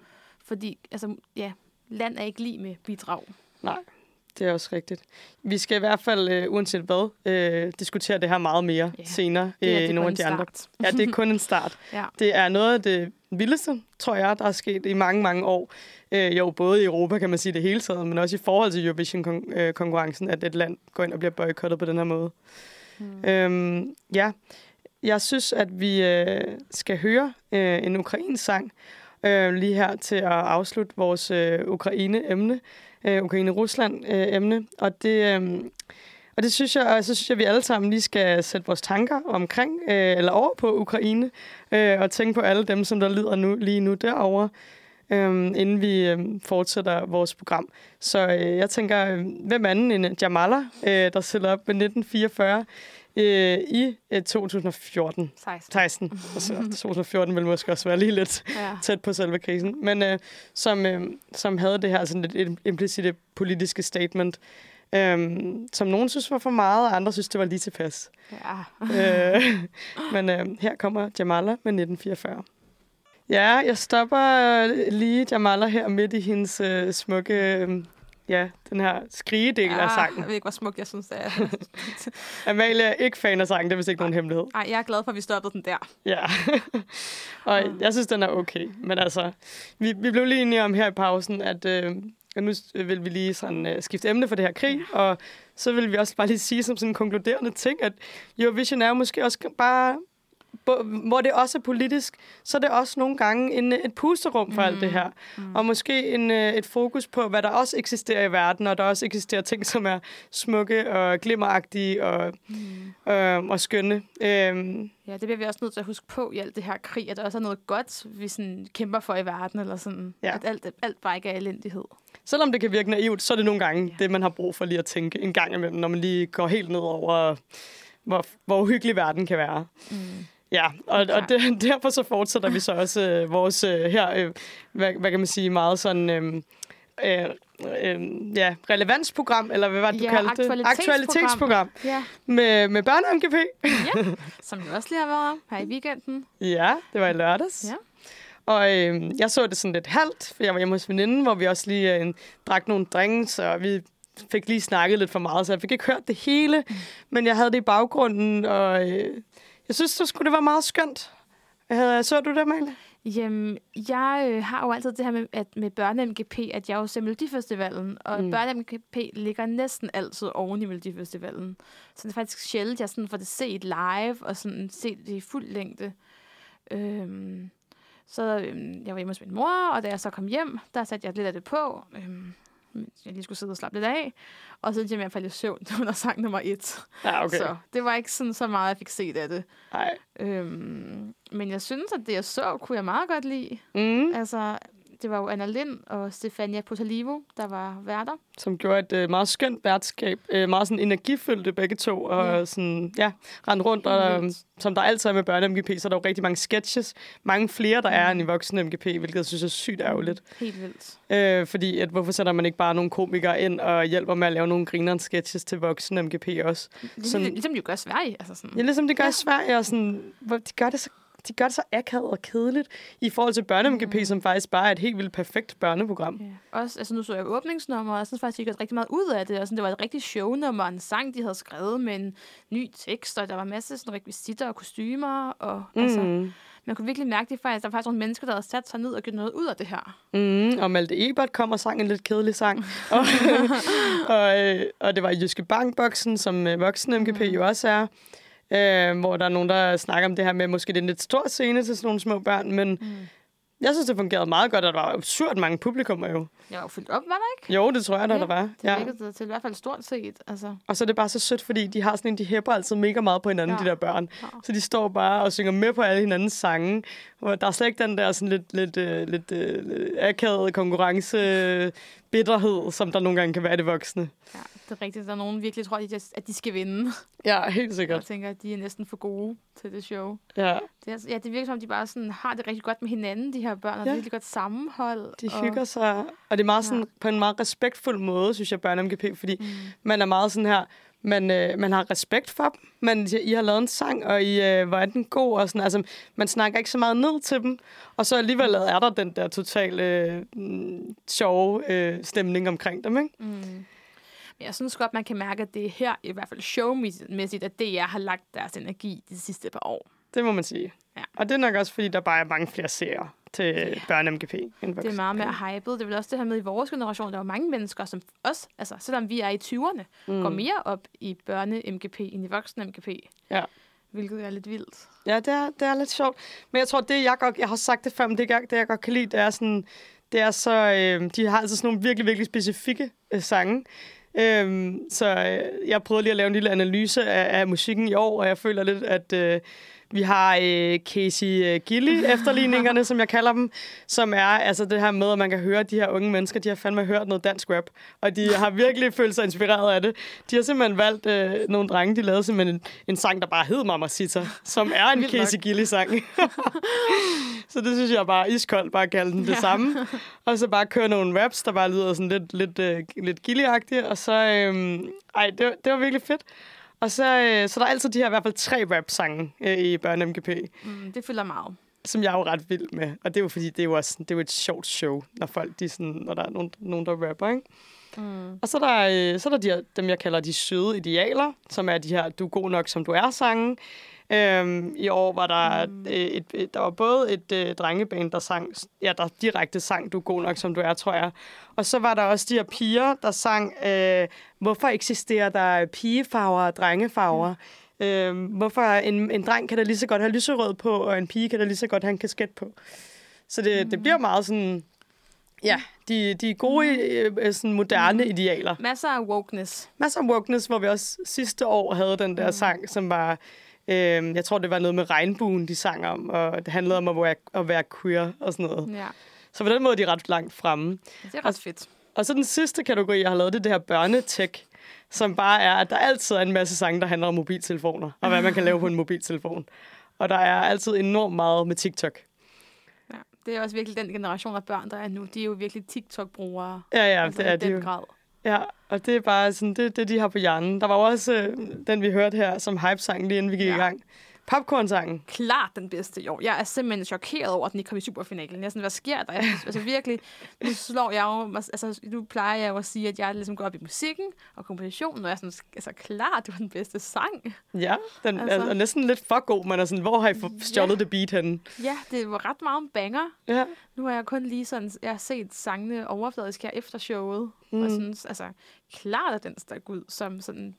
C: Fordi, altså, ja, land er ikke lige med bidrag.
B: nej. Det er også rigtigt. Vi skal i hvert fald, øh, uanset hvad, øh, diskutere det her meget mere
C: Ja.
B: senere øh,
C: det er
B: nogle af de andre. Ja, det er kun en start.
C: Ja.
B: Det er noget af det vildeste, tror jeg, der er sket i mange, mange år. Øh, jo, både i Europa, kan man sige det hele taget, men også i forhold til Eurovision-konkurrencen, at et land går ind og bliver boykottet på den her måde. Mm. Øhm, ja, jeg synes, at vi øh, skal høre øh, en ukrainsk sang øh, lige her til at afslutte vores øh, Ukraine-emne, øh, Ukraine-Rusland-emne. Øh, og det... Øh, og det synes jeg, og så synes jeg, at vi alle sammen lige skal sætte vores tanker omkring, øh, eller over på Ukraine, øh, og tænke på alle dem, som der lider nu, lige nu derovre, øh, inden vi øh, fortsætter vores program. Så øh, jeg tænker, øh, hvem anden end Jamala, øh, der stiller op med 1944 øh, i øh, 2014.
C: 16.
B: 16. Altså, 2014 vil måske også være lige lidt
C: Ja.
B: tæt på selve krisen, men øh, som, øh, som havde det her sådan lidt implicite politiske statement, øh, som nogen synes var for meget, og andre synes, det var lige tilpas.
C: ja.
B: øh, men øh, her kommer Jamala med 1944. Ja, jeg stopper øh, lige Jamala her midt i hendes øh, smukke, øh, ja, den her skrigedel af
C: Jeg
B: sangen.
C: ved ikke, hvor smukt jeg synes, det er.
B: Amalie er ikke fan af sangen, det er vist ikke nogen hemmelighed.
C: Ej, jeg er glad for, at vi stoppede den der.
B: Ja, og jeg synes, den er okay. Men altså, vi, vi blev lige enige om her i pausen, at øh, nu vil vi lige sådan, øh, skifte emne for det her krig, og så vil vi også bare lige sige som sådan en konkluderende ting, at Eurovision er jo måske også bare, hvor det også er politisk, så er det også nogle gange en, et pusterum for mm. alt det her. Mm. Og måske en, øh, et fokus på, hvad der også eksisterer i verden, og der også eksisterer ting, som er smukke og glimmeragtige og, mm. øh, og skønne. Øh,
C: Ja, det bliver vi også nødt til at huske på i alt det her krig, at der også er noget godt, vi sådan kæmper for i verden, eller sådan,
B: ja.
C: at alt, alt bare ikke er elendighed.
B: Selvom det kan virke naivt, så er det nogle gange ja. det, man har brug for lige at tænke en gang imellem, når man lige går helt ned over, hvor, hvor uhyggelig verden kan være.
C: Mm.
B: Ja, og, og det, derfor så fortsætter vi så også øh, vores øh, her, øh, hvad, hvad kan man sige, meget sådan... Øh, øh, øh, ja, relevansprogram, eller hvad var det, du
C: Ja,
B: kaldte det?
C: aktualitetsprogram.
B: Aktualitetsprogram
C: Ja,
B: med, med børne-MGP.
C: ja. som jo også lige har været her i weekenden.
B: Ja, det var i lørdags.
C: Ja.
B: Og øh, jeg så det sådan lidt halvt, for jeg var hjemme hos veninden, hvor vi også lige øh, drak nogle drinks, og vi fik lige snakket lidt for meget, så jeg fik ikke hørt det hele, mm. men jeg havde det i baggrunden, og øh, jeg synes, så skulle det være meget skønt. Så du det, Amalie?
C: Jamen, jeg øh, har jo altid det her med, at med børne-MGP, at jeg er jo til Melodifestivalen, og
B: Mm.
C: børne-MGP ligger næsten altid oven i Melodifestivalen. Så det er faktisk sjældent, jeg sådan får det set live, og sådan set det i fuld længde. Øhm, så øhm, jeg var hjemme hos min mor, og da jeg så kom hjem, der satte jeg lidt af det på. Øhm, jeg lige skulle sidde og slappe lidt af. Og så endte jeg med at falde i søvn under sang nummer et.
B: Ja, okay.
C: Så det var ikke sådan så meget, jeg fik set af det.
B: Nej.
C: Øhm, men jeg synes, at det, jeg så, kunne jeg meget godt lide.
B: Mm,
C: Altså, det var jo Anna Lind og Stefania Potalivo, der var værter.
B: som gjorde et øh, meget skønt værtskab. Øh, meget sådan energifyldte begge to, og
C: Ja.
B: sådan, ja, rendte rundt, og øh, som der altid er med børne-MGP, så er der jo rigtig mange sketches. Mange flere, der er end i voksen MGP, hvilket jeg synes er sygt ærgerligt.
C: Helt vildt.
B: Øh, fordi, at, hvorfor sætter man ikke bare nogle komikere ind og hjælper med at lave nogle grineren sketches til voksen MGP også?
C: Ligesom,
B: Sådan-
C: ligesom de jo gør i Sverige. Altså sådan.
B: Ja, ligesom de gør
C: Ja.
B: i Sverige, og sådan, hvor de gør det så de gør det så akavet og kedeligt i forhold til børne-MGP, mm. som faktisk bare er et helt vildt perfekt børneprogram.
C: Ja. Også, altså nu så jeg åbningsnummer, og jeg synes faktisk, de gjorde rigtig meget ud af det. Og sådan, det var et rigtig shownummer, en sang, de havde skrevet med en ny tekst, og der var masser af sådan rekvisitter og kostymer. Og, mm. altså, man kunne virkelig mærke det faktisk. Der var faktisk nogle mennesker, der havde sat sig ned og gjort noget ud af det her.
B: Mm, og Malte Ebert kom og sang en lidt kedelig sang. og, og, øh, og det var Jyske Bankboksen, som øh, voksen MGP mm. jo også er. Øh, hvor der er nogen, der snakker om det her med, måske det er en lidt stor scene til sådan nogle små børn, men
C: Mm.
B: jeg synes, det fungerede meget godt, og der var absurd mange publikummer jo.
C: Jeg var jo fyldt op, var der ikke?
B: Jo, det tror jeg, der, der var.
C: Det
B: Ja.
C: virkede til i hvert fald stort set. Altså,
B: Og så er det bare så sødt, fordi de har sådan en, de hæpper altid mega meget på hinanden,
C: Ja.
B: ja. de der børn.
C: Ja.
B: Så de står bare og synger med på alle hinandens sange. Og der er slet ikke den der sådan lidt, lidt, øh, lidt øh, akavet konkurrence bitterhed, som der nogle gange kan være i det voksne.
C: ja, det er rigtigt. Der er nogen virkelig tror, at de, at de skal vinde.
B: Ja, helt
C: Jeg
B: sikkert.
C: tænker, at de er næsten for gode til det show.
B: Ja,
C: Det er, altså- ja, det virker som, de bare sådan, har det rigtig godt med hinanden, de her børn, og ja.
B: Ja.
C: virkelig godt sammenhold.
B: de
C: og,
B: hygger sig. Og det er meget sådan,
C: Ja.
B: på en meget respektfuld måde, synes jeg, børne MGP, fordi
C: Mm.
B: man er meget sådan her, man, øh, man har respekt for dem, men I har lavet en sang, og I, øh, hvor er den god, og sådan, altså, man snakker ikke så meget ned til dem, og så alligevel er der den der totale øh, sjove øh, stemning omkring dem, ikke?
C: Mm. Men jeg synes godt, man kan mærke, at det er her, i hvert fald showmæssigt, at DR har lagt deres energi de sidste par år.
B: Det må man sige.
C: Ja.
B: Og det er nok også, fordi der bare er mange flere serier til yeah. børne-MGP. End
C: Det er meget mere hypet. Det er vel også det her med i vores generation. Der er jo mange mennesker, som os, altså selvom vi er i 20'erne, mm. går mere op i børne-MGP end i voksne-MGP.
B: Ja.
C: Hvilket er lidt vildt.
B: Ja, det er, det er lidt sjovt. Men jeg tror, det jeg godt... Jeg har sagt det før, men det, jeg, det jeg godt kan lide, det er sådan... Det er så... Øh, de har altså sådan nogle virkelig, virkelig specifikke øh, sange. Øhm, så øh, jeg prøvede lige at lave en lille analyse af, af musikken i år, og jeg føler lidt, at øh, vi har øh, Casey øh, Gilly efterligningerne, som jeg kalder dem, som er altså det her med, at man kan høre, at de her unge mennesker, de har fandme hørt noget dansk rap, og de har virkelig følt sig inspireret af det. De har simpelthen valgt øh, nogle drenge, de lavede simpelthen en, en sang, der bare hed Mamacita, som er en. Casey Gilly-sang. så det synes jeg bare iskoldt, bare at kalde den det
C: Ja.
B: samme. Og så bare køre nogle raps, der bare lyder sådan lidt, lidt, øh, lidt gilly Og så, øhm, ej, det, det var virkelig fedt. Og så, øh, så der er altid de her i hvert fald tre rap-sange øh, i Børne MGP,
C: Mm, det fylder meget.
B: som jeg er jo ret vild med. Og det er jo fordi, det er jo, også, det er jo et sjovt show, når folk, de sådan, når der er nogen, nogen der rapper, ikke?
C: Mm.
B: Og så er der, øh, så er der de her, dem, jeg kalder de søde idealer, som er de her, du er god nok, som du er sange. Øhm, I år var der, mm. et, et, der var både et øh, drengeband, der sang, ja, der direkte sang, du er god nok, som du er, tror jeg. Og så var der også de her piger, der sang, øh, hvorfor eksisterer der pigefarver og drengefarver? Mm. Øh, hvorfor en, en dreng kan da lige så godt have lyserød på, og en pige kan da lige så godt have en kasket på. Så det, mm. det bliver meget sådan, ja, de, de gode, øh, sådan moderne idealer.
C: Masser af wokeness.
B: Masser af wokeness, hvor vi også sidste år havde den der mm. sang, som var... Øh, jeg tror, det var noget med regnbuen, de sang om, og det handlede om at være, at være queer og sådan noget.
C: Ja,
B: Så på den måde er de ret langt fremme.
C: det er ret fedt.
B: Og så den sidste kategori, jeg har lavet, det er det her børnetech, som bare er, at der altid er en masse sange, der handler om mobiltelefoner, og hvad man kan lave på en mobiltelefon. Og der er altid enormt meget med TikTok.
C: Ja. Det er også virkelig den generation af børn, der er nu. De er jo virkelig TikTok-brugere.
B: Ja, ja,
C: altså,
B: det er
C: i
B: de
C: den
B: jo.
C: grad.
B: Ja, og det er bare sådan, det, det de har på hjernen. Der var også øh, den, vi hørte her, som hype-sang, lige inden vi gik
C: Ja.
B: i gang. Popcorn-sangen.
C: klart den bedste i år. Jeg er simpelthen chokeret over, at den ikke kom i superfinalen. Jeg er sådan, hvad sker der? Altså virkelig, nu slår jeg jo, altså nu plejer jeg jo at sige, at jeg ligesom går op i musikken og kompositionen, og jeg er sådan, altså klart, det var den bedste sang.
B: Ja, den
C: Altså.
B: er, er næsten lidt for god. Man er sådan, hvor har I stjålet det beat henne?
C: Ja, det var ret meget om banger.
B: Ja.
C: Nu har jeg kun lige sådan, jeg har set sangene overfladisk her efter showet, mm. og synes, altså, klart at den stak ud som sådan,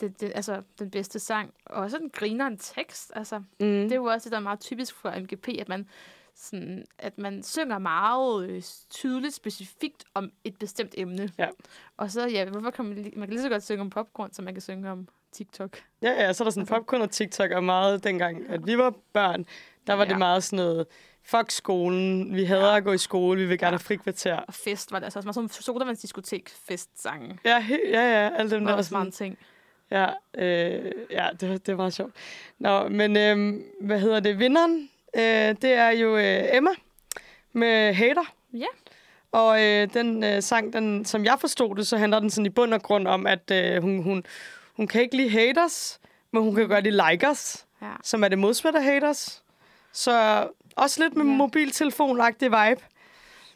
C: det, det, altså, den bedste sang. Og også den griner en tekst, altså.
B: Mm.
C: Det er jo også det, der er meget typisk for MGP, at man, sådan, at man synger meget øh, tydeligt, specifikt om et bestemt emne.
B: Ja.
C: Og så, ja, hvorfor kan man, man kan lige så godt synge om popcorn, som man kan synge om TikTok.
B: Ja, ja, så er der sådan
C: Altså-
B: popcorn og TikTok, og meget dengang, at vi var børn, der var
C: Ja.
B: det meget sådan noget, fuck skolen, vi hader
C: Ja.
B: at gå i skole, vi vil gerne
C: Ja.
B: have frikvarter.
C: Og fest var det altså også meget sådan sodavandsdiskotek festsange.
B: Ja, he, ja, ja, alle dem
C: Det var
B: der.
C: også en ting.
B: Ja, øh, ja det, det var sjovt. Nå, men øh, hvad hedder det? Vinderen, øh, det er jo øh, Emma med Hater.
C: Ja.
B: Og øh, den øh, sang, den, som jeg forstod det, så handler den sådan i bund og grund om, at øh, hun, hun, hun kan ikke lide haters, men hun kan godt lide likers,
C: Ja.
B: som er det modsatte af haters. Så også lidt med
C: ja.
B: mobiltelefonagtig vibe.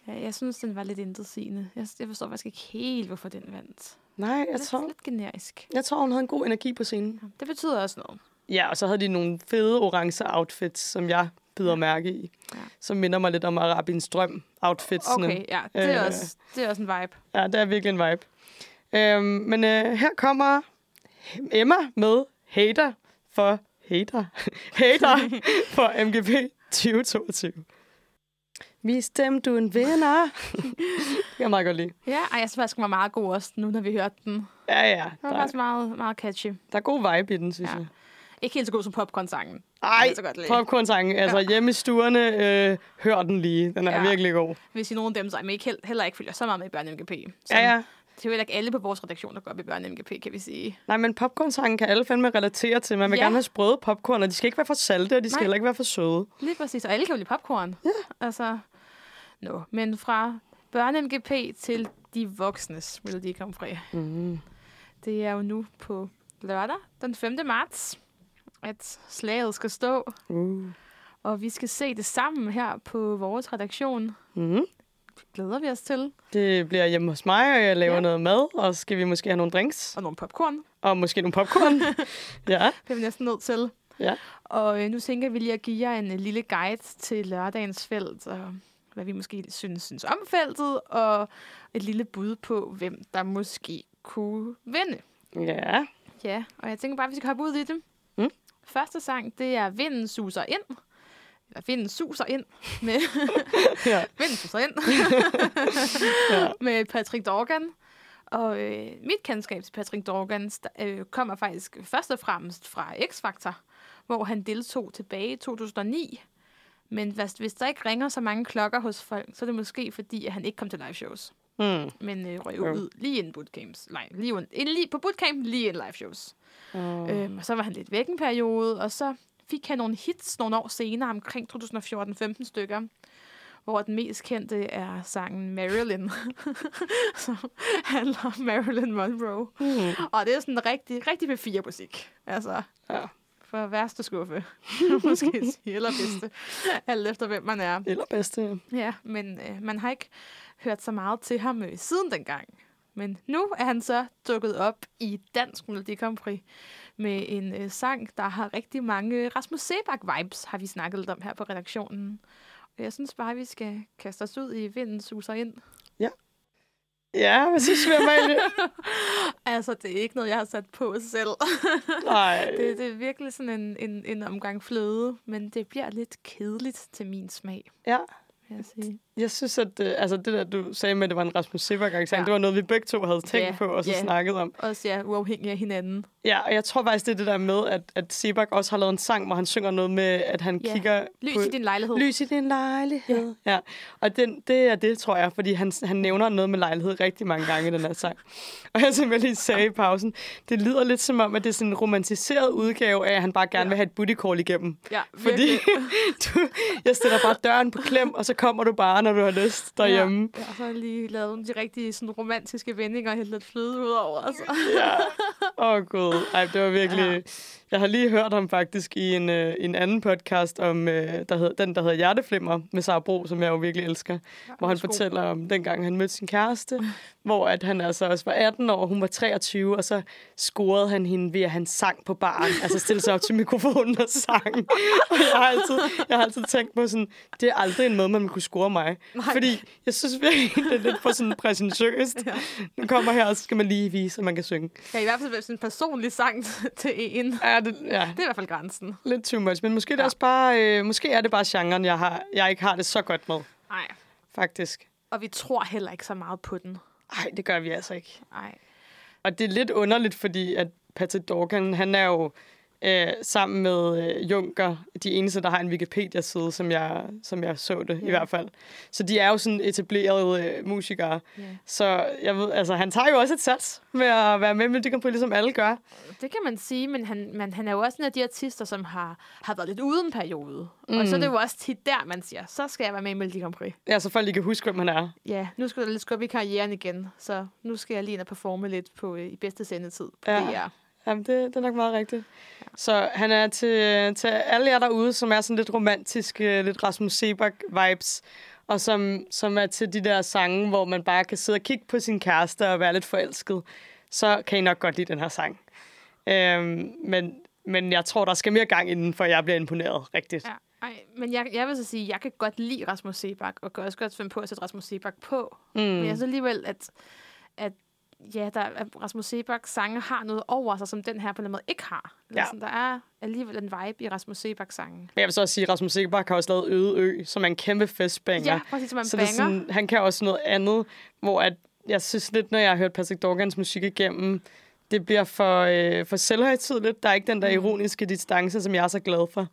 C: ja. jeg synes, den var lidt intetsigende. Jeg, jeg forstår faktisk ikke helt, hvorfor den vandt.
B: Nej, jeg tror,
C: lidt generisk.
B: jeg tror, hun havde en god energi på scenen.
C: Ja, Det betyder også noget.
B: Ja, og så havde de nogle fede orange outfits, som jeg bider mærke i.
C: Ja.
B: Som minder mig lidt om Arabins drøm outfitsene.
C: Okay, ja. Det er,
B: Øh.
C: også, det er også en vibe.
B: Ja, det er virkelig en vibe. Øhm, men øh, her kommer Emma med Hater for hater. hater for MGP 2022. Vis dem, du er en vinder. det kan jeg meget godt lide.
C: Ja, ej, jeg synes faktisk, den var meget god også, nu når vi hørte den.
B: Ja, ja.
C: Den var
B: Der,
C: faktisk meget, meget catchy.
B: der er god vibe i den, synes
C: Ja.
B: jeg.
C: Ikke helt så god som popcorn-sangen.
B: Ej,
C: så godt
B: popcorn-sangen. Altså, hjemme i stuerne, øh, hør den lige. Den er
C: Ja.
B: ja. virkelig god.
C: Hvis I nogen af dem, så ikke, heller ikke følger så meget med i Børne MGP. Så
B: Ja, ja.
C: Det er jo heller ikke alle på vores redaktion, der går op i Børne MGP, kan vi sige.
B: Nej, men popcorn-sangen kan alle fandme relatere til. Man vil
C: Ja.
B: ja. gerne have sprøde popcorn, og de skal ikke være for salte, og de skal
C: Nej.
B: heller ikke være for søde.
C: Lige præcis, og alle kan jo lide popcorn. Ja. Altså, no. Men fra Børne MGP til de voksnes Melodi Grand Prix.
B: Mm.
C: Det er jo nu på lørdag, den 5. marts, at slaget skal stå.
B: Uh.
C: Og vi skal se det sammen her på vores redaktion.
B: Mm.
C: Det glæder vi os til.
B: Det bliver hjemme hos mig, og jeg laver
C: Ja.
B: noget mad, og så skal vi måske have nogle drinks,
C: Og nogle popcorn.
B: og måske nogle popcorn. ja.
C: Det er vi næsten nødt til.
B: Ja.
C: Og øh, nu tænker vi lige at give jer en lille guide til lørdagens felt, og hvad vi måske synes, synes om feltet, og et lille bud på, hvem der måske kunne vinde.
B: Ja.
C: Ja, og jeg tænker bare, at vi skal hoppe ud i det.
B: Mm.
C: Første sang, det er Vinden suser ind. Eller Vinden suser ind med,
B: ja.
C: Vinden suser ind
B: ja.
C: med Patrick Dorgan. Og øh, mit kendskab til Patrick Dorgan øh, kommer faktisk først og fremmest fra X-Factor, hvor han deltog tilbage i 2009. Men hvis, hvis der ikke ringer så mange klokker hos folk, så er det måske fordi, at han ikke kom til live shows.
B: Mm.
C: Men øh, røg ud lige inden bootcamps. Nej, lige, un- ind, lige på bootcamp, lige inden live shows.
B: Oh.
C: Øhm, og så var han lidt væk en periode, og så fik han nogle hits nogle år senere, omkring 2014-15 stykker, hvor den mest kendte er sangen Marilyn, som handler om Marilyn Monroe.
B: Mm.
C: Og det er sådan rigtig, rigtig P4-musik. Altså,
B: Ja.
C: For værste skuffe, måske sige, eller bedste, alt efter hvem man er.
B: Eller bedste.
C: Ja, men øh, man har ikke hørt så meget til ham øh, siden dengang. Men nu er han så dukket op i Dansk Melodi Grand Prix med en øh, sang, der har rigtig mange Rasmus Sebak-vibes, har vi snakket lidt om her på redaktionen. Og jeg synes bare, vi skal kaste os ud i vinden suser ind.
B: Ja, hvad synes du, Amalie?
C: altså, det er ikke noget, jeg har sat på selv.
B: Nej.
C: det, det er virkelig sådan en, en, en omgang fløde, men det bliver lidt kedeligt til min smag,
B: Ja.
C: jeg sige.
B: Jeg synes, at øh, altså det der, du sagde med, at det var en Rasmus Sebak-sang,
C: Ja.
B: ja. det var noget, vi begge to havde tænkt
C: Ja,
B: på og så
C: ja.
B: snakket om.
C: Også ja, uafhængig af hinanden.
B: Ja, og jeg tror faktisk, det er det der med, at, at Sebak også har lavet en sang, hvor han synger noget med, at han
C: Ja.
B: kigger
C: Lys
B: på...
C: i din lejlighed.
B: Lys i din lejlighed. Ja, ja. og den, det er det, tror jeg, fordi han, han nævner noget med lejlighed rigtig mange gange i den her sang. Og jeg som jeg lige sagde i pausen, det lyder lidt som om, at det er sådan en romantiseret udgave af, at han bare gerne
C: Ja.
B: vil have et booty call igennem.
C: Ja,
B: Fordi du, jeg stiller bare døren på klem, og så kommer du bare, når du har lyst derhjemme.
C: Ja, så har jeg lige lavet nogle de rigtige sådan, romantiske vendinger og hældt lidt fløde ud over. Altså.
B: Ja. Åh, oh, gud. Ej, det var virkelig...
C: Ja.
B: Jeg har lige hørt ham faktisk i en, øh, en anden podcast, om øh, der hed, den, der hedder Hjerteflimmer, med Sara Bro, som jeg jo virkelig elsker. hvor han
C: værsgo.
B: fortæller om dengang, han mødte sin kæreste, hvor at han altså også var 18 år, hun var 23, og så scorede han hende ved, at han sang på baren. altså stille sig op til mikrofonen og sang. Og jeg har altid, jeg har altid tænkt på sådan, det er aldrig en måde, man kunne score mig.
C: Nej.
B: Fordi jeg synes virkelig, det er lidt for sådan præsentøst.
C: Ja.
B: Nu kommer her, og så skal man lige vise, at man kan synge.
C: Ja, i hvert fald sådan en personlig sang til en. Det
B: Ja, det,
C: er i hvert fald grænsen.
B: lidt too much. Men måske, ja. det er også bare, øh, måske er det bare genren, jeg, har, jeg ikke har det så godt med,
C: Nej.
B: faktisk.
C: Og vi tror heller ikke så meget på den.
B: Nej, det gør vi altså ikke.
C: Nej.
B: Og det er lidt underligt, fordi at Patrick Dorgan, han er jo øh, sammen med øh, Junker, de eneste, der har en Wikipedia-side, som jeg, som jeg så det.
C: Ja.
B: i hvert fald. Så de er jo sådan etablerede øh, musikere.
C: Ja.
B: Så jeg ved, altså, han tager jo også et sats med at være med med det på, ligesom alle gør.
C: Det kan man sige, men han, men han er jo også en af de artister, som har, har været lidt uden periode. Mm. Og så er det jo også tit der, man siger, så skal jeg være med i Melodi Grand Prix.
B: Ja, så folk lige kan huske, hvem han er.
C: Ja, nu skal der lidt skub i karrieren igen, så nu skal jeg lige ind og performe lidt på øh, i bedste sendetid på
B: Ja.
C: DR.
B: Jamen, det, det er nok meget rigtigt. Så han er til, til alle jer derude, som er sådan lidt romantiske, lidt Rasmus Sebak-vibes, og som, som er til de der sange, hvor man bare kan sidde og kigge på sin kæreste og være lidt forelsket, så kan I nok godt lide den her sang. Øhm, men, men jeg tror, der skal mere gang inden, for jeg bliver imponeret rigtigt.
C: Ja. Ej, men jeg, jeg vil så sige, at jeg kan godt lide Rasmus Sebak, og kan også godt finde på at sætte Rasmus Sebak på. Mm. Men jeg synes alligevel, at, at ja, der, at Rasmus Sebaks sange har noget over sig, som den her på en måde ikke har. Eller
B: Ja.
C: sådan, der er alligevel en vibe i Rasmus Sebaks sange.
B: Men jeg vil så også sige, at Rasmus Segebach har også lavet Øde Ø, som er en kæmpe festbanger.
C: Ja, præcis som en
B: så det er
C: banger.
B: sådan, han kan også noget andet, hvor at, jeg synes lidt, når jeg har hørt Patrick Dorgans musik igennem, det bliver for, øh, for selvhøjtidligt. Der er ikke den der
C: Mm.
B: ironiske distance, som jeg er så glad for.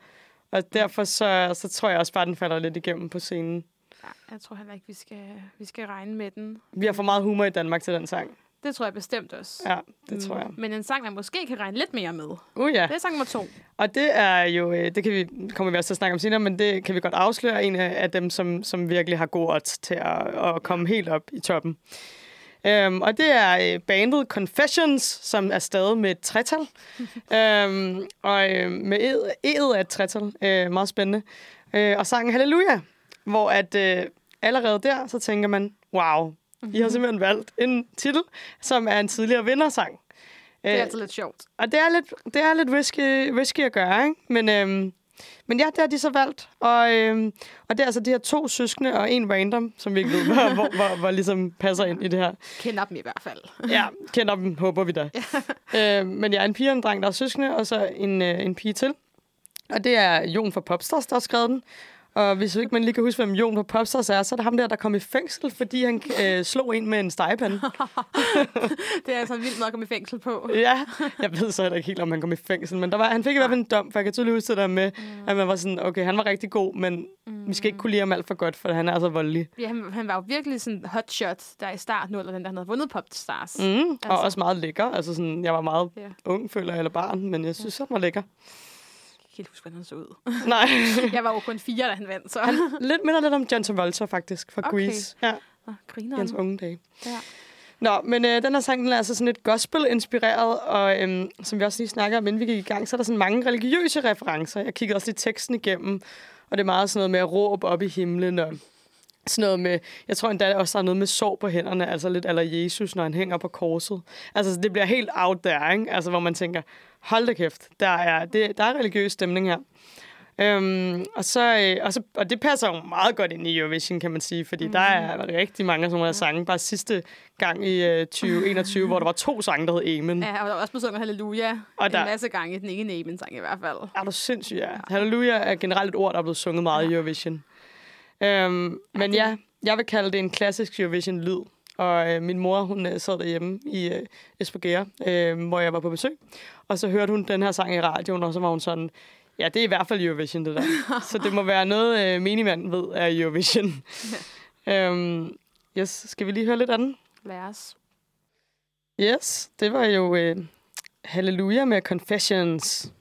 B: Og derfor så, så tror jeg også bare, at den falder lidt igennem på scenen.
C: Ja, jeg tror heller ikke, vi skal, vi skal regne med den.
B: Vi har for meget humor i Danmark til den sang.
C: Det tror jeg bestemt også.
B: Ja, det tror jeg.
C: Mm. Men en sang, man måske kan regne lidt mere med.
B: Uh ja.
C: Det er sang nummer to.
B: Og det er jo, øh, det kan vi, kommer vi også til at snakke om senere, men det kan vi godt afsløre, en af dem, som, som virkelig har god odds til at, at komme helt op i toppen. Um, og det er øh, bandet Confessions, som er stadig med et tretal. um, og øh, med ed- edet af et tretal. Øh, meget spændende. Øh, og sangen Halleluja, hvor at øh, allerede der, så tænker man, wow, I har simpelthen valgt en titel, som er en tidligere vindersang.
C: Det er altid lidt sjovt.
B: og det er lidt, det er lidt risky, risky at gøre, ikke? Men, øhm, men ja, det har de så valgt. Og, øhm, og det er altså de her to søskende og en random, som vi ikke ved, hvor, hvor, hvor, hvor ligesom passer ind i det her.
C: Kender dem i hvert fald.
B: Ja, kender dem, håber vi da. øhm, men ja, en pige og en dreng, der er søskende, og så en, øh, en pige til. Og det er Jon fra Popstars, der har skrevet den. Og hvis ikke man lige kan huske, hvem Jon fra Popstars er, så er det ham der, der kom i fængsel, fordi han øh, slog en med en stegepande.
C: Det er altså vildt noget at komme i fængsel på.
B: Ja, jeg ved så heller ikke helt, om han kom i fængsel, men der var, han fik i hvert fald en dom, for jeg kan tydeligt huske det der med, mm. at man var sådan, okay, han var rigtig god, men mm. vi skal ikke kunne lide ham alt for godt, for han er så voldelig.
C: Ja, han, han var jo virkelig sådan hotshot, der i start nu, eller den der han havde vundet Popstars. Mm.
B: Altså. Og
C: Altså.
B: også meget lækker. Altså sådan, jeg var meget
C: Ja.
B: ung, føler jeg, eller barn, men jeg synes, han var lækker.
C: Ikke huske, hvordan han så ud.
B: Nej,
C: Jeg var jo kun fire, da han vandt, så...
B: lidt minder lidt om John Travolta, faktisk, fra
C: Okay.
B: Grease. Ja,
C: Nå, griner
B: hans unge dage.
C: Ja.
B: Nå, men øh, den her sang, den er altså sådan lidt gospel-inspireret, og øhm, som vi også lige snakker om, inden vi gik i gang, så er der sådan mange religiøse referencer. Jeg kiggede også lige teksten igennem, og det er meget sådan noget med at råbe op i himlen, og sådan noget med, jeg tror endda også, der er noget med sår på hænderne, altså lidt aller Jesus, når han hænger på korset. Altså, det bliver helt out there, ikke? Altså, hvor man tænker, hold da kæft, der er, det, der er religiøs stemning her. Øhm, og, så, øh, og, så, og det passer jo meget godt ind i Eurovision, kan man sige, fordi mm. der er rigtig mange af sådan nogle sange. Bare sidste gang i øh, 2021, hvor der var to sange, der hed Amen.
C: Ja, og der var også sunget Halleluja
B: Og
C: en
B: der-
C: masse gange i den ene Amen-sang i hvert fald.
B: Er du sindssyg, ja. Halleluja er generelt et ord, der er blevet sunget meget i Eurovision. Øhm, men ja, jeg vil kalde det en klassisk Eurovision-lyd. Og øh, min mor, hun øh, sad derhjemme i øh, Esbjerg, øh, hvor jeg var på besøg. Og så hørte hun den her sang i radioen, og så var hun sådan, ja, det er i hvert fald Eurovision, det der. så det må være noget, øh, minimanden ved af Eurovision. øhm, yes, skal vi lige høre lidt af den?
C: Lad os.
B: Yes, det var jo øh, Halleluja med Confessions,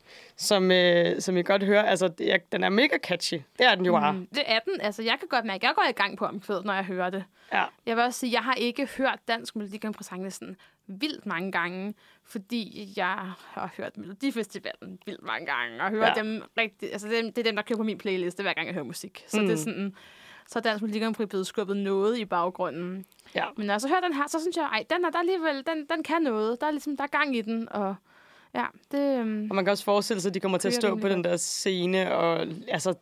B: som, øh, som I godt hører. Altså, det er, den er mega catchy. Det er den jo bare.
C: Mm, det er den. Altså, jeg kan godt mærke, at jeg går i gang på omkvædet, når jeg hører det.
B: Ja.
C: Jeg vil også sige, at jeg har ikke hørt dansk Melodi Grand Prix sådan vildt mange gange, fordi jeg har hørt Melodifestivalen vildt mange gange, og hører
B: Ja.
C: dem rigtig, altså det, det er dem, der kører på min playliste, hver gang jeg hører musik. Så mm. det er sådan, så er dansk Melodi Grand Prix blevet skubbet noget i baggrunden.
B: Ja.
C: Men når jeg så hører den her, så synes jeg, ej, den er der alligevel, den, den kan noget. Der er ligesom, der er gang i den, og ja, det... Um,
B: Og man kan også forestille sig, at de kommer til at stå på den der scene, og altså...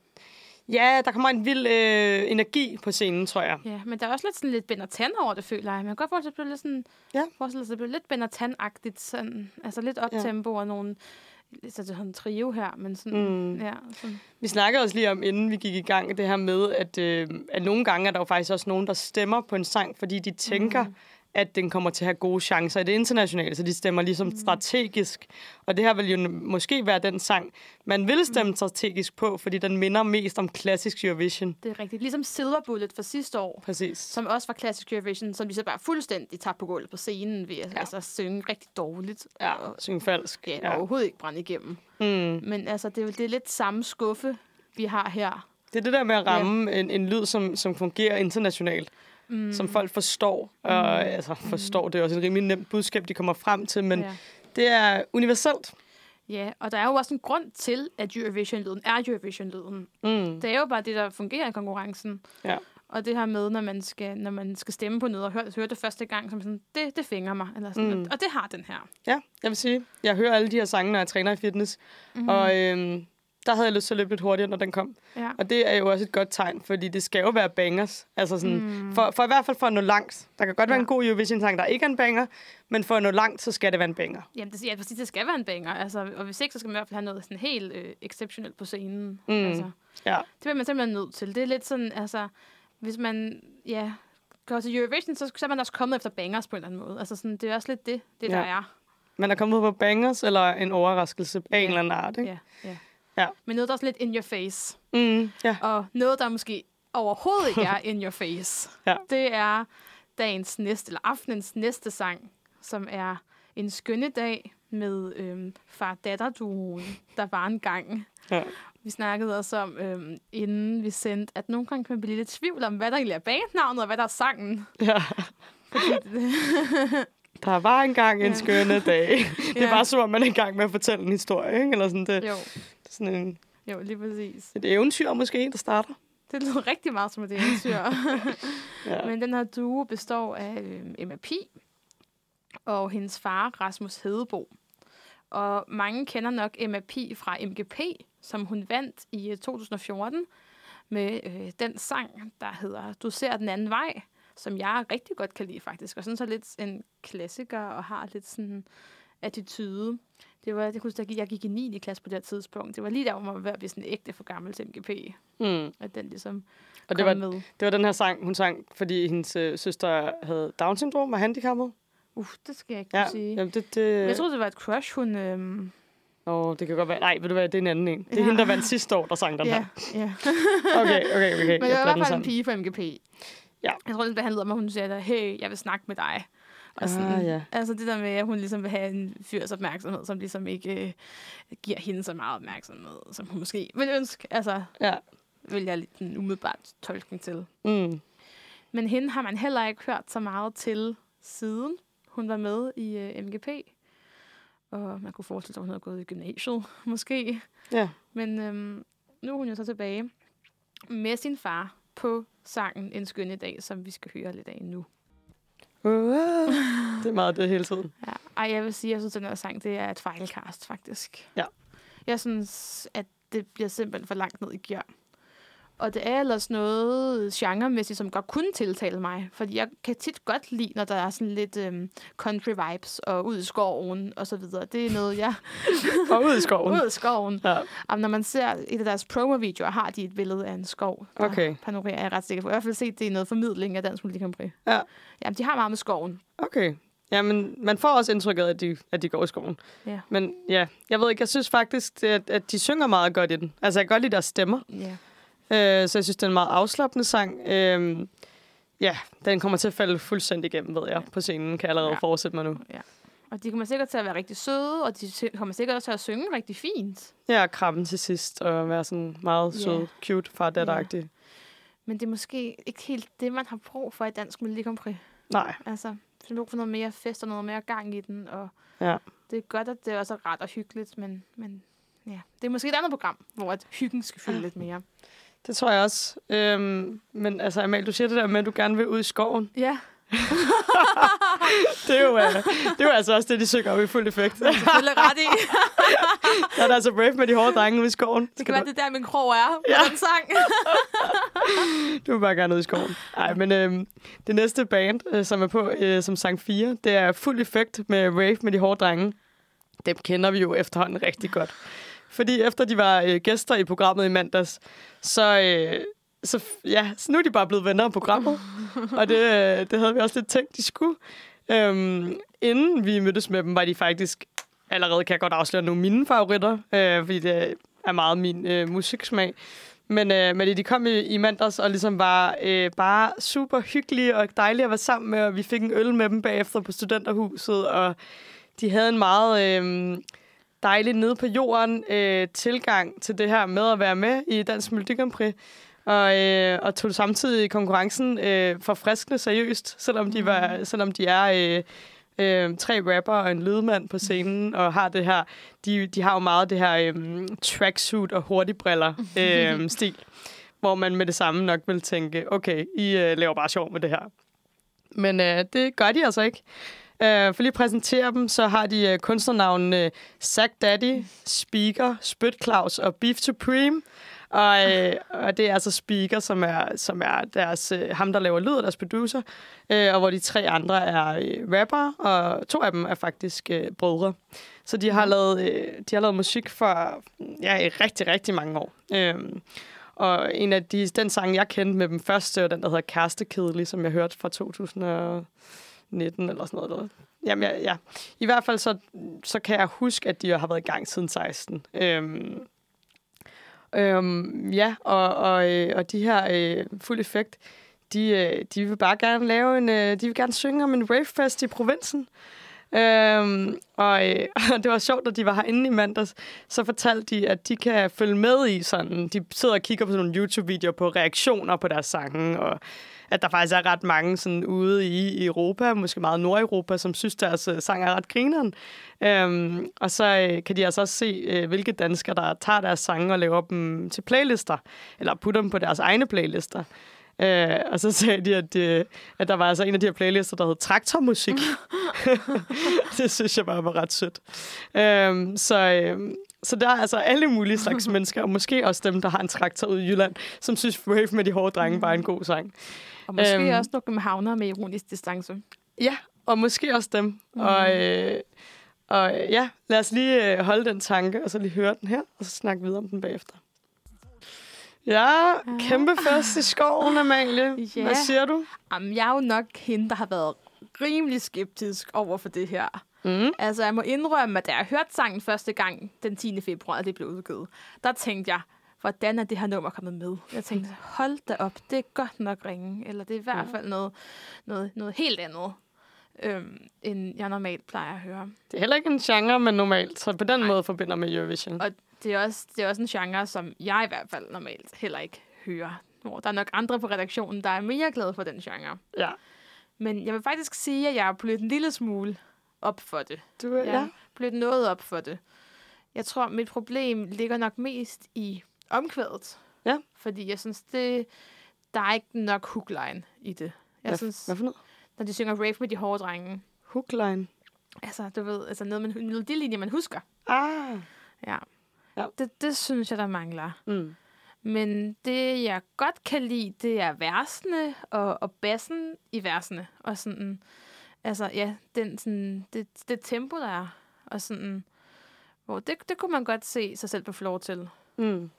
B: Ja, der kommer en vild øh, energi på scenen, tror jeg.
C: Ja, men der er også lidt sådan lidt Ben Tan over det, føler jeg. Man kan godt forestille sig, at det bliver lidt sådan...
B: Ja.
C: Forestille sig, at det bliver lidt Ben Tan-agtigt. Sådan, altså lidt optempo ja. og nogle... Så det er en trio her, men sådan...
B: Mm.
C: Ja, sådan.
B: Vi snakkede også lige om, inden vi gik i gang, det her med, at, øh, at nogle gange er der jo faktisk også nogen, der stemmer på en sang, fordi de tænker, mm. At den kommer til at have gode chancer i det internationale, så de stemmer ligesom mm. strategisk. Og det her vil jo måske være den sang, man vil stemme mm. strategisk på, fordi den minder mest om klassisk Eurovision.
C: Det er rigtigt. Ligesom Silver Bullet fra sidste år,
B: Præcis.
C: som også var klassisk Eurovision, som de så bare fuldstændig tabte på gulvet på scenen ved at
B: Ja.
C: altså, synge rigtig dårligt.
B: Ja,
C: Og,
B: synge falsk.
C: ja, og overhovedet ikke brænde igennem.
B: Mm.
C: Men altså, det er det er lidt samme skuffe, vi har her.
B: Det er det der med at ramme en, en lyd, som, som fungerer internationalt. Mm. Som folk forstår. Og altså, forstår, det er også et rimelig nemt budskab, de kommer frem til, men
C: Ja.
B: det er universelt.
C: Ja, og der er jo også en grund til, at Eurovision-lyden er Eurovision-lyden.
B: Mm.
C: Det er jo bare det, der fungerer i konkurrencen.
B: Ja.
C: Og det her med, når man skal, når man skal stemme på noget og høre, høre det første gang, som sådan, det, det fænger mig. Eller sådan,
B: Mm.
C: mm. Og det har den her.
B: Ja, jeg vil sige, jeg hører alle de her sange, når jeg træner i fitness. Mm. Og øhm, der havde jeg lyst til at løbe lidt hurtigere, når den kom.
C: Ja.
B: Og det er jo også et godt tegn, fordi det skal jo være bangers. Altså sådan, mm. for, for i hvert fald for at nå langt. Der kan godt ja. være
C: Ja.
B: en god Eurovision-sang, der ikke er en banger, men for at nå langt, så skal det være en banger.
C: Jamen, det, ja, præcis, det skal være en banger. Altså, og hvis ikke, så skal man i hvert fald have noget sådan helt øh, exceptionelt på scenen.
B: Mm.
C: Altså,
B: Ja.
C: det bliver man simpelthen nødt til. Det er lidt sådan, altså, hvis man, ja, går til Eurovision, så, så er man også kommet efter bangers på en eller anden måde. Altså, sådan, det er også lidt det, det der
B: Ja.
C: er.
B: Man er kommet på bangers eller en overraskelse af en eller anden art, ikke?
C: Ja, ja.
B: Ja.
C: Men noget, der er også lidt in your face.
B: Mm, ja.
C: Og noget, der måske overhovedet ikke er in your face.
B: Ja.
C: Det er dagens næste, eller aftenens næste sang, som er En skønne dag med øhm, far-datter-duoen, der var en gang.
B: Ja.
C: Vi snakkede også om, øhm, inden vi sendte, at nogle gange kan man blive lidt i tvivl om, hvad der egentlig er bandnavnet, og hvad der er sangen.
B: ja. Der var engang en
C: Ja.
B: skønne dag. Det er
C: Ja.
B: bare som om, man er i gang med at fortælle en historie, ikke? Eller sådan, det,
C: Jo,
B: sådan en,
C: jo, lige præcis.
B: et eventyr måske, der starter.
C: Det lyder rigtig meget som et eventyr.
B: Ja.
C: Men den her duo består af øh, Emma Pi og hendes far, Rasmus Hedebo. Og mange kender nok Emma Pi fra MGP, som hun vandt i øh, 2014 med øh, den sang, der hedder Du ser den anden vej, som jeg rigtig godt kan lide faktisk. Og sådan så lidt en klassiker og har lidt sådan attitude. Det var, det kunne jeg, jeg gik i 9. klasse på det tidspunkt. Det var lige der, hvor man var ved at blive sådan ægte for gammel til MGP.
B: Mm.
C: At den ligesom
B: Og det var,
C: med.
B: det var den her sang, hun sang, fordi hendes øh, søster havde Down-syndrom og handicappet.
C: Uh, det skal jeg ikke
B: Ja,
C: sige.
B: jamen det, det,
C: Jeg troede, det var et crush, hun... Øhm,
B: Åh, det kan godt være. Nej, ved du hvad, det er en anden en. Det er
C: Ja.
B: hende, der vandt sidste år, der sang den
C: ja,
B: her.
C: ja.
B: Okay, okay, okay.
C: Men det
B: jeg
C: var i hvert fald en pige fra MGP.
B: Ja.
C: Jeg tror, det handlede om, at hun at hey, jeg vil snakke med dig. Og sådan,
B: Ah, ja.
C: Altså det der med, at hun ligesom vil have en fyrs opmærksomhed, som ligesom ikke øh, giver hende så meget opmærksomhed, som hun måske vil ønske. Altså,
B: Ja.
C: vil jeg lidt en umiddelbart tolkning til.
B: Mm.
C: Men hende har man heller ikke hørt så meget til siden hun var med i øh, MGP. Og man kunne forestille sig, at hun havde gået i gymnasiet, måske.
B: Ja.
C: Men øhm, nu er hun jo så tilbage med sin far på sangen En skønne dag, som vi skal høre lidt af nu.
B: Uh, det er meget det hele tiden.
C: Ja. Ej, jeg vil sige, at jeg synes, at den her sang, det er et fejlcast, faktisk.
B: Ja.
C: Jeg synes, at det bliver simpelthen for langt ned i gear. Og det er ellers noget genremæssigt, som godt kunne tiltale mig. Fordi jeg kan tit godt lide, når der er sådan lidt øhm, country vibes og ud i skoven og så videre. Det er noget, jeg...
B: Og ud i skoven.
C: ud i skoven.
B: Ja.
C: Og når man ser et af deres promo-videoer, har de et billede af en skov.
B: Okay.
C: Panorerer jeg er ret sikker på. Jeg har i hvert fald set, det er noget formidling af Dansk Melodi Grand Prix.
B: Ja.
C: Jamen, de har meget med skoven.
B: Okay. Jamen, man får også indtrykket af, at de, at de går i skoven.
C: Ja.
B: Men ja, jeg ved ikke, jeg synes faktisk, at, at de synger meget godt i den. Altså, jeg kan godt lide deres stemmer.
C: Ja.
B: Øh, så jeg synes, det er en meget afslappende sang. Øh, ja, den kommer til at falde fuldstændig igennem, ved jeg, på scenen. Kan jeg allerede
C: Ja.
B: ja. fortsætte mig nu.
C: Og de kommer sikkert til at være rigtig søde, og de kommer sikkert også til at synge rigtig fint.
B: Ja, krabben til sidst, og være sådan meget
C: Ja.
B: sød, cute, far datter
C: Men det er måske ikke helt det, man har brug for i Dansk Melodi Grand Prix.
B: Nej,
C: Altså, har brug for noget mere fest og noget mere gang i den, og
B: ja.
C: det er godt, at det er også er ret og hyggeligt, men, men ja. det er måske et andet program, hvor at hyggen skal fylde lidt mere.
B: Det tror jeg også. Øhm, men altså, Amal, du siger det der med, at du gerne vil ud i skoven.
C: Ja,
B: Det er jo, øh, det er jo altså også det, de synger op i fuld effekt.
C: selvfølgelig ret i.
B: Der er der altså brave med de hårde drenge ude i skoven.
C: Det kan være, det er der, min krog er på
B: Ja.
C: den sang.
B: Du vil bare gerne ud i skoven. Nej, men øhm, det næste band, øh, som er på øh, som sang 4, det er fuld effekt med Rave med de hårde drenge. Dem kender vi jo efterhånden rigtig godt. Fordi efter de var øh, gæster i programmet i mandags, så, øh, så, ja, så nu er de bare blevet venner af programmet. Og det, øh, det havde vi også lidt tænkt, de skulle. Øhm, inden vi mødtes med dem, var de faktisk allerede, kan jeg godt afsløre, nogle af mine favoritter, øh, fordi det er meget min øh, musiksmag. Men, øh, men de kom i, i mandags og ligesom var øh, bare super hyggelige og dejlige at være sammen med, og vi fik en øl med dem bagefter på studenterhuset, og de havde en meget øh, dejlig nede på jorden øh, tilgang til det her med at være med i Dansk Melodi Grand Prix. Og, øh, og tog samtidig konkurrencen øh, forfriskende seriøst, selvom de, var, selvom de er øh, øh, tre rapper og en lydmand på scenen, og har det her, de, de har jo meget det her øh, tracksuit og hurtigbriller øh, stil, hvor man med det samme nok vil tænke, okay, I øh, laver bare sjov med det her. Men øh, det gør de altså ikke. Uh, for lige at præsentere dem, så har de uh, kunstnernavnene øh, Zack Daddy, Speaker, Spyt Claus og Beef Supreme. Og, øh, og det er altså Speaker, som er, som er deres, øh, ham, der laver lyd, og deres producer. Øh, og hvor de tre andre er øh, rapper, og to af dem er faktisk øh, brødre. Så de har, lavet, øh, de har lavet musik for ja, i rigtig, rigtig mange år. Øh, og en af de, den sang, jeg kendte med dem første, var den, der hedder Kærestekedelig, som jeg hørte fra 2000 19 eller sådan noget. Jamen, ja, ja. I hvert fald så, så kan jeg huske, at de har været i gang siden 16. Øhm, øhm, ja, og, og, øh, og de her øh, fuld effekt, de, øh, de vil bare gerne lave en, øh, de vil gerne synge om en ravefest i provinsen. Øhm, og, øh, og det var sjovt, at de var herinde i mandags. Så fortalte de, at de kan følge med i sådan... De sidder og kigger på sådan nogle YouTube-videoer på reaktioner på deres sange, og at der faktisk er ret mange sådan ude i, i Europa, måske meget Nordeuropa, som synes, deres uh, sang er ret grineren. Øhm, og så uh, kan de altså også se, uh, hvilke danskere, der tager deres sange og laver dem til playlister, eller putter dem på deres egne playlister. Uh, og så sagde de, at, uh, at der var altså en af de her playlister, der hed Traktormusik. det synes jeg bare var ret sødt. Uh, så, uh, så der er altså alle mulige slags mennesker, og måske også dem, der har en traktor ude i Jylland, som synes Rave med de hårde drenge bare er en god sang.
C: Og måske øhm, også nogle københavnere med ironisk distance.
B: Ja, og måske også dem. Mm. Og, øh, og ja, lad os lige holde den tanke, og så lige høre den her, og så snakke videre om den bagefter. Ja, kæmpe fest i skoven, Amalie. Ja. Hvad siger du?
C: Jamen, jeg er jo nok hende, der har været rimelig skeptisk over for det her. Mm. Altså, jeg må indrømme, at da jeg hørte sangen første gang den 10. februar, det blev udgivet, der tænkte jeg, hvordan er det her nummer kommet med? Jeg tænkte, hold da op, det er godt nok ringe, eller det er i hvert fald noget, noget, noget helt andet, øhm, end jeg normalt plejer at høre.
B: Det er heller ikke en genre, man normalt så på den Nej. måde forbinder med Eurovision.
C: Og det er, også, det er også en genre, som jeg i hvert fald normalt heller ikke hører. Hvor der er nok andre på redaktionen, der er mere glade for den genre.
B: Ja.
C: Men jeg vil faktisk sige, at jeg er blevet en lille smule op for det.
B: Du er, ja.
C: blevet noget op for det. Jeg tror, mit problem ligger nok mest i omkvædet.
B: Ja.
C: Fordi jeg synes, det, der er ikke nok hookline i det. Jeg
B: hvad,
C: synes,
B: hvad for noget?
C: Når de synger rave med de hårde drenge.
B: Hookline?
C: Altså, du ved, altså noget, man, en melodilinje, man husker.
B: Ah.
C: Ja. ja. Det, det synes jeg, der mangler.
B: Mm.
C: Men det, jeg godt kan lide, det er versene og, og bassen i versene. Og sådan, altså, ja, den, sådan, det, det tempo, der er. Og sådan, hvor det, det kunne man godt se sig selv på flor til.
B: Mm.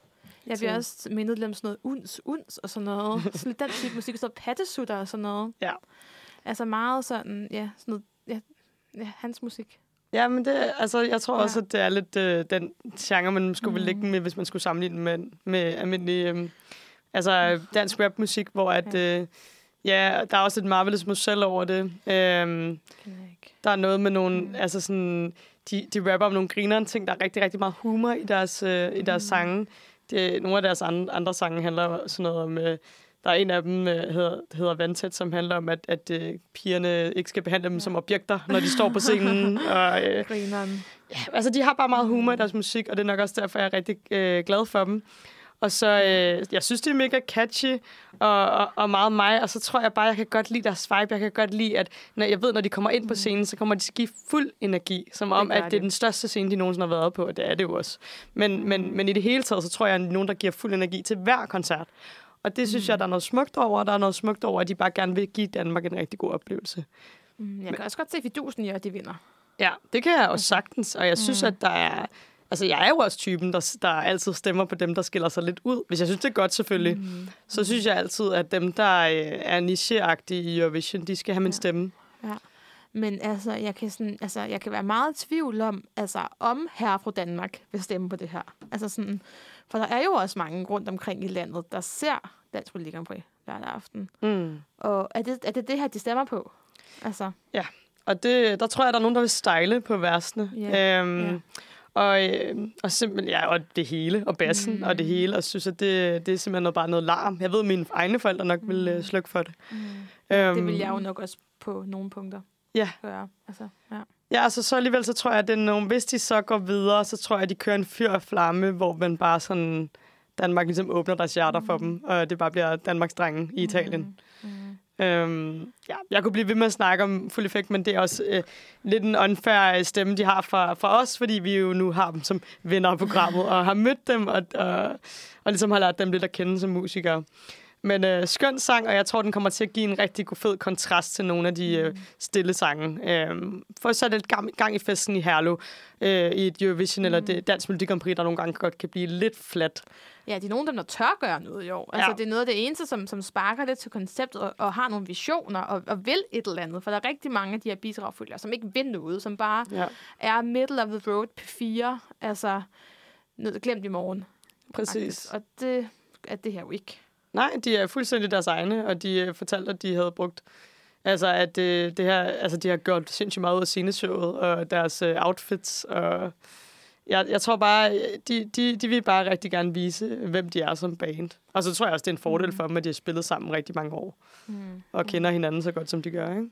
C: Jeg bliver også mindet om sådan noget uns, uns og sådan noget. sådan den type musik, sådan pattesutter og sådan noget.
B: Ja.
C: Altså meget sådan, ja, sådan noget, ja, ja hans musik.
B: Ja, men det, altså, jeg tror ja. også, at det er lidt øh, den genre, man skulle mm. vil lægge med, hvis man skulle sammenligne med, med almindelig øh, altså, dansk rapmusik, hvor at, øh, ja, der er også et Marvelous Musel over det. Øh, der er noget med nogle, mm. altså sådan, de, de rapper om nogle grinerne ting, der er rigtig, rigtig meget humor i deres, øh, i deres mm. sange. Det, nogle af deres andre, andre sange handler sådan noget om... Øh, der er en af dem, øh, hedder, hedder Vandtæt, som handler om, at, at øh, pigerne ikke skal behandle dem ja. som objekter, når de står på scenen. og, øh,
C: Grineren.
B: Ja, altså, de har bare meget humor i deres musik, og det er nok også derfor, jeg er rigtig øh, glad for dem. Og så, øh, jeg synes, det er mega catchy og, og, og meget mig. Og så tror jeg bare, jeg kan godt lide deres vibe. Jeg kan godt lide, at når jeg ved, når de kommer ind på scenen, så kommer de til at give fuld energi. Som om, at det er den største scene, de nogensinde har været på. Og det er det jo også. Men, men, men i det hele taget, så tror jeg, at nogen, der giver fuld energi til hver koncert. Og det synes mm. jeg, der er noget smukt over. Der er noget smukt over, at de bare gerne vil give Danmark en rigtig god oplevelse.
C: Mm, jeg kan men, også godt se fidusen i, at de vinder.
B: Ja, det kan jeg også sagtens. Og jeg synes, mm. at der er Altså, jeg er jo også typen, der, der altid stemmer på dem, der skiller sig lidt ud. Hvis jeg synes, det er godt selvfølgelig, mm. så synes jeg altid, at dem, der øh, er nicheagtige i Eurovision, de skal have min ja. stemme.
C: Ja. Men altså, jeg kan, sådan, altså, jeg kan være meget i tvivl om, altså, om herre fra Danmark vil stemme på det her. Altså sådan, for der er jo også mange rundt omkring i landet, der ser Dansk Melodi på lørdag aften.
B: Mm.
C: Og er det, er det det her, de stemmer på? Altså.
B: Ja, og det, der tror jeg, der er nogen, der vil style på versene.
C: Yeah. Øhm, yeah.
B: Og, øh, og simpelthen, ja, og det hele, og bassen, mm. og det hele, og synes, at det, det er simpelthen noget, bare noget larm. Jeg ved, at mine egne forældre nok vil øh, mm. slukke for det.
C: Mm. Ja, det vil jeg jo nok også på nogle punkter
B: ja.
C: gøre. Altså, ja.
B: Ja, altså så alligevel, så tror jeg, at det er nogen, hvis de så går videre, så tror jeg, at de kører en fyr og flamme, hvor man bare sådan, Danmark ligesom åbner deres hjerter mm. for dem, og det bare bliver Danmarks drenge i Italien.
C: Mm.
B: Øhm, ja, jeg kunne blive ved med at snakke om Full Effect, men det er også øh, lidt en unfair stemme, de har fra, fra os, fordi vi jo nu har dem som venner af programmet, og har mødt dem, og, og, og ligesom har lært dem lidt at kende som musikere. Men øh, skøn sang, og jeg tror, den kommer til at give en rigtig god fed kontrast til nogle af de øh, stille sange. Øh, for så lidt gang, gang i festen i Herlev, øh, i et Eurovision mm. eller det Dansk Melodi Grand Prix, der nogle gange godt kan blive lidt flat.
C: Ja, de er nogle af dem, der tør gøre noget i år. Altså,
B: Ja.
C: det er noget af det eneste, som, som sparker lidt til konceptet og, og har nogle visioner og, og vil et eller andet. For der er rigtig mange af de her bidragfølgere, som ikke vil noget, som bare
B: Ja,
C: er middle of the road P4. Altså, noget glemt i morgen.
B: præcis.
C: Og det er det her jo ikke.
B: Nej, de er fuldstændig deres egne, og de øh, fortalte, at de havde brugt... Altså, at øh, det her, altså, de har gjort sindssygt meget ud af sceneshowet, og deres øh, outfits, og... Jeg, jeg tror bare, de, de, de vil bare rigtig gerne vise, hvem de er som band. Og så tror jeg også, det er en fordel for dem, at de har spillet sammen rigtig mange år,
C: Mm.
B: og kender hinanden så godt, som de gør, ikke?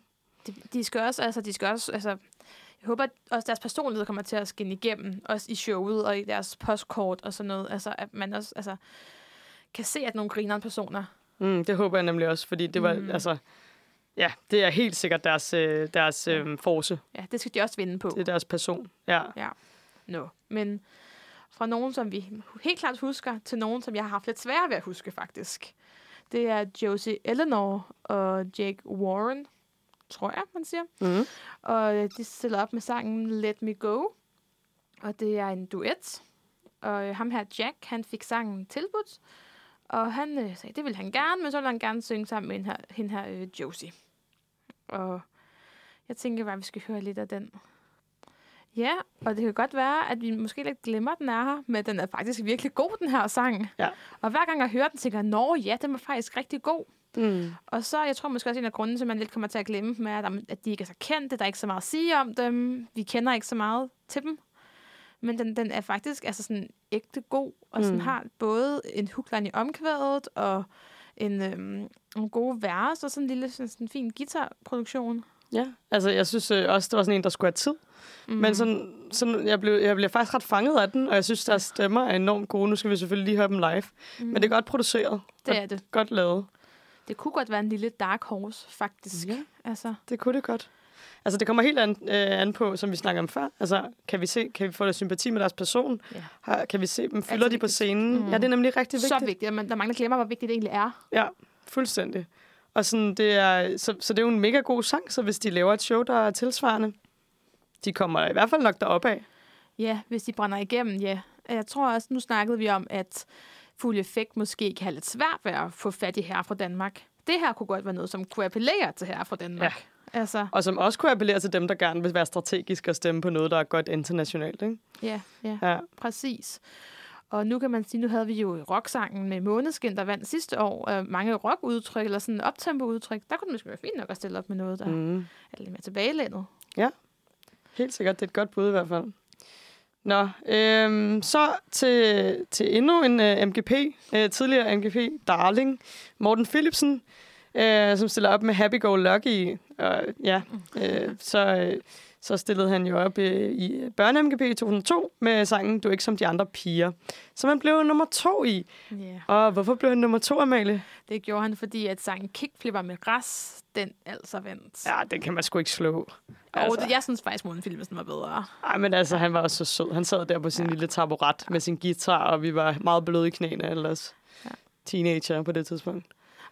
C: De, de skal også, altså, de skal også, altså, jeg håber at også deres personlighed kommer til at skinne igennem, også i showet og i deres postkort og sådan noget. Altså, at man også, altså, kan se, at nogle griner personer.
B: Mm, det håber jeg nemlig også, fordi det var,
C: Mm.
B: mm. altså... Ja, det er helt sikkert deres, øh, deres øh, force.
C: Ja, det skal de også vinde på.
B: Det er deres person. Ja.
C: Ja. No. Men fra nogen, som vi helt klart husker, til nogen, som jeg har haft lidt sværere ved at huske, faktisk. Det er Josie Eleanor og Jake Warren, tror jeg, man siger.
B: Mm.
C: Og øh, de stiller op med sangen Let Me Go. Og det er en duet. Og øh, ham her, Jack, han fik sangen tilbudt. Og han øh, sagde, det ville han gerne, men så ville han gerne synge sammen med hende her, hende her øh, Josie. Og jeg tænker bare, at vi skal høre lidt af den. Ja, og det kan godt være, at vi måske lidt glemmer, at den er her, men den er faktisk virkelig god, den her sang.
B: Ja.
C: Og hver gang jeg hører den, tænker jeg, nå ja, den var faktisk rigtig god.
B: Mm.
C: Og så, jeg tror måske også, en af grunden til, at man lidt kommer til at glemme dem, er, at, de ikke er så kendte, der er ikke så meget at sige om dem, vi kender ikke så meget til dem. Men den, den er faktisk altså sådan ægte god, og sådan
B: Mm.
C: har både en hookline i omkvædet, og en, øhm, en god vers, og sådan en lille sådan, sådan en fin guitarproduktion.
B: Ja, altså jeg synes øh, også, det var sådan en, der skulle have tid.
C: Mm.
B: Men sådan, sådan jeg, blev, jeg blev faktisk ret fanget af den, og jeg synes, deres stemmer er enormt gode. Nu skal vi selvfølgelig lige høre dem live. Mm. Men det er godt produceret.
C: det er det.
B: Godt lavet.
C: Det kunne godt være en lille dark horse, faktisk.
B: Ja.
C: Altså,
B: Det kunne det godt. Altså, det kommer helt an, øh, an på, som vi snakkede om før. Altså, kan vi, se, kan vi få lidt sympati med deres person?
C: Ja.
B: Har, kan vi se dem? Fylder
C: Altså,
B: de på scenen?
C: Mm.
B: Ja, det er nemlig rigtig vigtigt.
C: så vigtigt. Men der er mange, der glemmer, hvor vigtigt det egentlig er.
B: Ja, fuldstændig. Og sådan, det er, så, så det er jo en mega god sang, så hvis de laver et show, der er tilsvarende, de kommer i hvert fald nok derop af.
C: Ja, hvis de brænder igennem, ja. Jeg tror også, nu snakkede vi om, at fuld effekt måske kan have lidt svært ved at få fat i her fra Danmark. Det her kunne godt være noget, som kunne appellere til her fra Danmark. Ja. Altså,
B: Og som også kunne appellere til dem, der gerne vil være strategisk og stemme på noget, der er godt internationalt. Ikke?
C: ja, ja,
B: Ja.
C: præcis. Og nu kan man sige, nu havde vi jo rocksangen med Måneskin, der vandt sidste år. Og mange rockudtryk, eller sådan optempo-udtryk. Der kunne det måske være fint nok at stille op med noget, der mm. Er lidt mere tilbagelænet.
B: Helt sikkert, det er et godt bud i hvert fald. Nå, øhm, så til, til endnu en uh, MGP, uh, tidligere MGP, Darling, Morten Philipsen, uh, som stiller op med Happy Go Lucky. Og ja, uh, så, uh, så stillede han jo op uh, i Børne-MGP i 2002 med sangen Du er ikke som de andre piger, som han blev nummer to i.
C: Yeah.
B: Og hvorfor blev han nummer to, Amalie?
C: Det gjorde han, fordi at sangen Kickflipper med græs, den altså vandt.
B: Ja, den kan man sgu ikke slå.
C: Og
B: Altså.
C: det, jeg synes faktisk, at filmen var bedre.
B: Ej, men altså, han var også så sød. Han sad der på sin ja. lille taburet med sin guitar, og vi var meget bløde i knæene ellers.
C: Ja.
B: Teenager på det tidspunkt.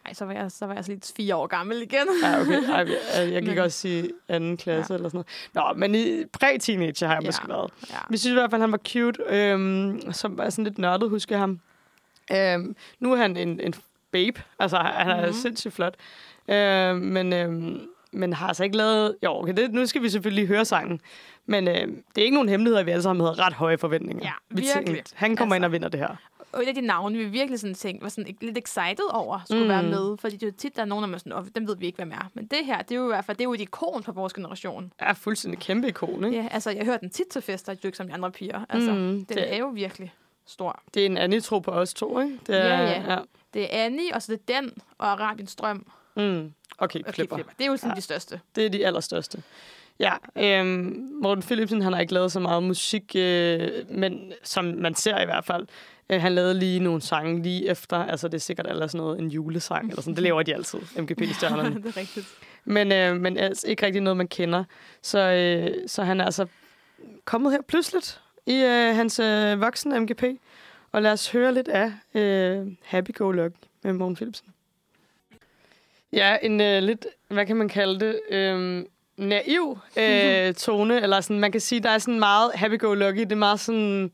C: Ej, så var jeg, så var jeg så lidt fire år gammel igen.
B: Ja, okay. Ej, jeg, jeg gik
C: Men-
B: også i anden klasse ja. eller sådan noget. Nå, men i præ-teenager har jeg
C: Ja.
B: måske været.
C: Ja.
B: Vi synes i hvert fald, han var cute. Øhm, som var sådan lidt nørdet, husker jeg ham. Øhm, nu er han en, en babe. Altså, han er
C: Mhm.
B: mm-hmm. sindssygt flot. Øhm, men, øhm, men har altså ikke lavet... Jo, okay, det, nu skal vi selvfølgelig høre sangen. Men øhm, det er ikke nogen hemmelighed, at vi alle sammen havde ret høje forventninger.
C: Ja,
B: vi
C: virkelig.
B: Tænkte, han kommer
C: Altså.
B: ind og vinder det her.
C: Og et af de navne, vi virkelig sådan tænkte, var sådan lidt excited over, skulle mm. Være med. Fordi det er tit, der er nogen, der er sådan, oh, dem ved vi ikke, hvem er. Men det her, det er jo i hvert fald, det er jo et ikon for vores generation.
B: er fuldstændig kæmpe ikon, ikke?
C: Ja, altså, jeg hører den tit til fester, jo ikke som de andre piger. Altså, mm, den
B: det-
C: er jo virkelig stor.
B: Det er en anden tro på os to, ikke? Det er,
C: Ja, ja.
B: ja.
C: Det er Annie, og så det er den, og Arabiens Strøm
B: Mm. Okay, klipper.
C: Kickflipper. Det er jo sådan
B: Ja.
C: de største.
B: Det er de allerstørste. Ja, øhm, Morten Philipsen, han har ikke lavet så meget musik, øh, men som man ser i hvert fald. Øh, han lavede lige nogle sange lige efter. Altså, det er sikkert eller sådan noget, en julesang, eller sådan. Det laver de altid, MGP-stjernerne.
C: det er rigtigt.
B: Men, øh, men altså ikke rigtig noget, man kender. Så, øh, så han er altså kommet her pludseligt i øh, hans øh, voksne MGP. Og lad os høre lidt af øh, Happy Go Lucky med Morten Philipsen. Ja, en øh, lidt, hvad kan man kalde det, øh, naiv øh, tone. Eller sådan, man kan sige, der er sådan meget Happy Go Lucky. Det er meget sådan,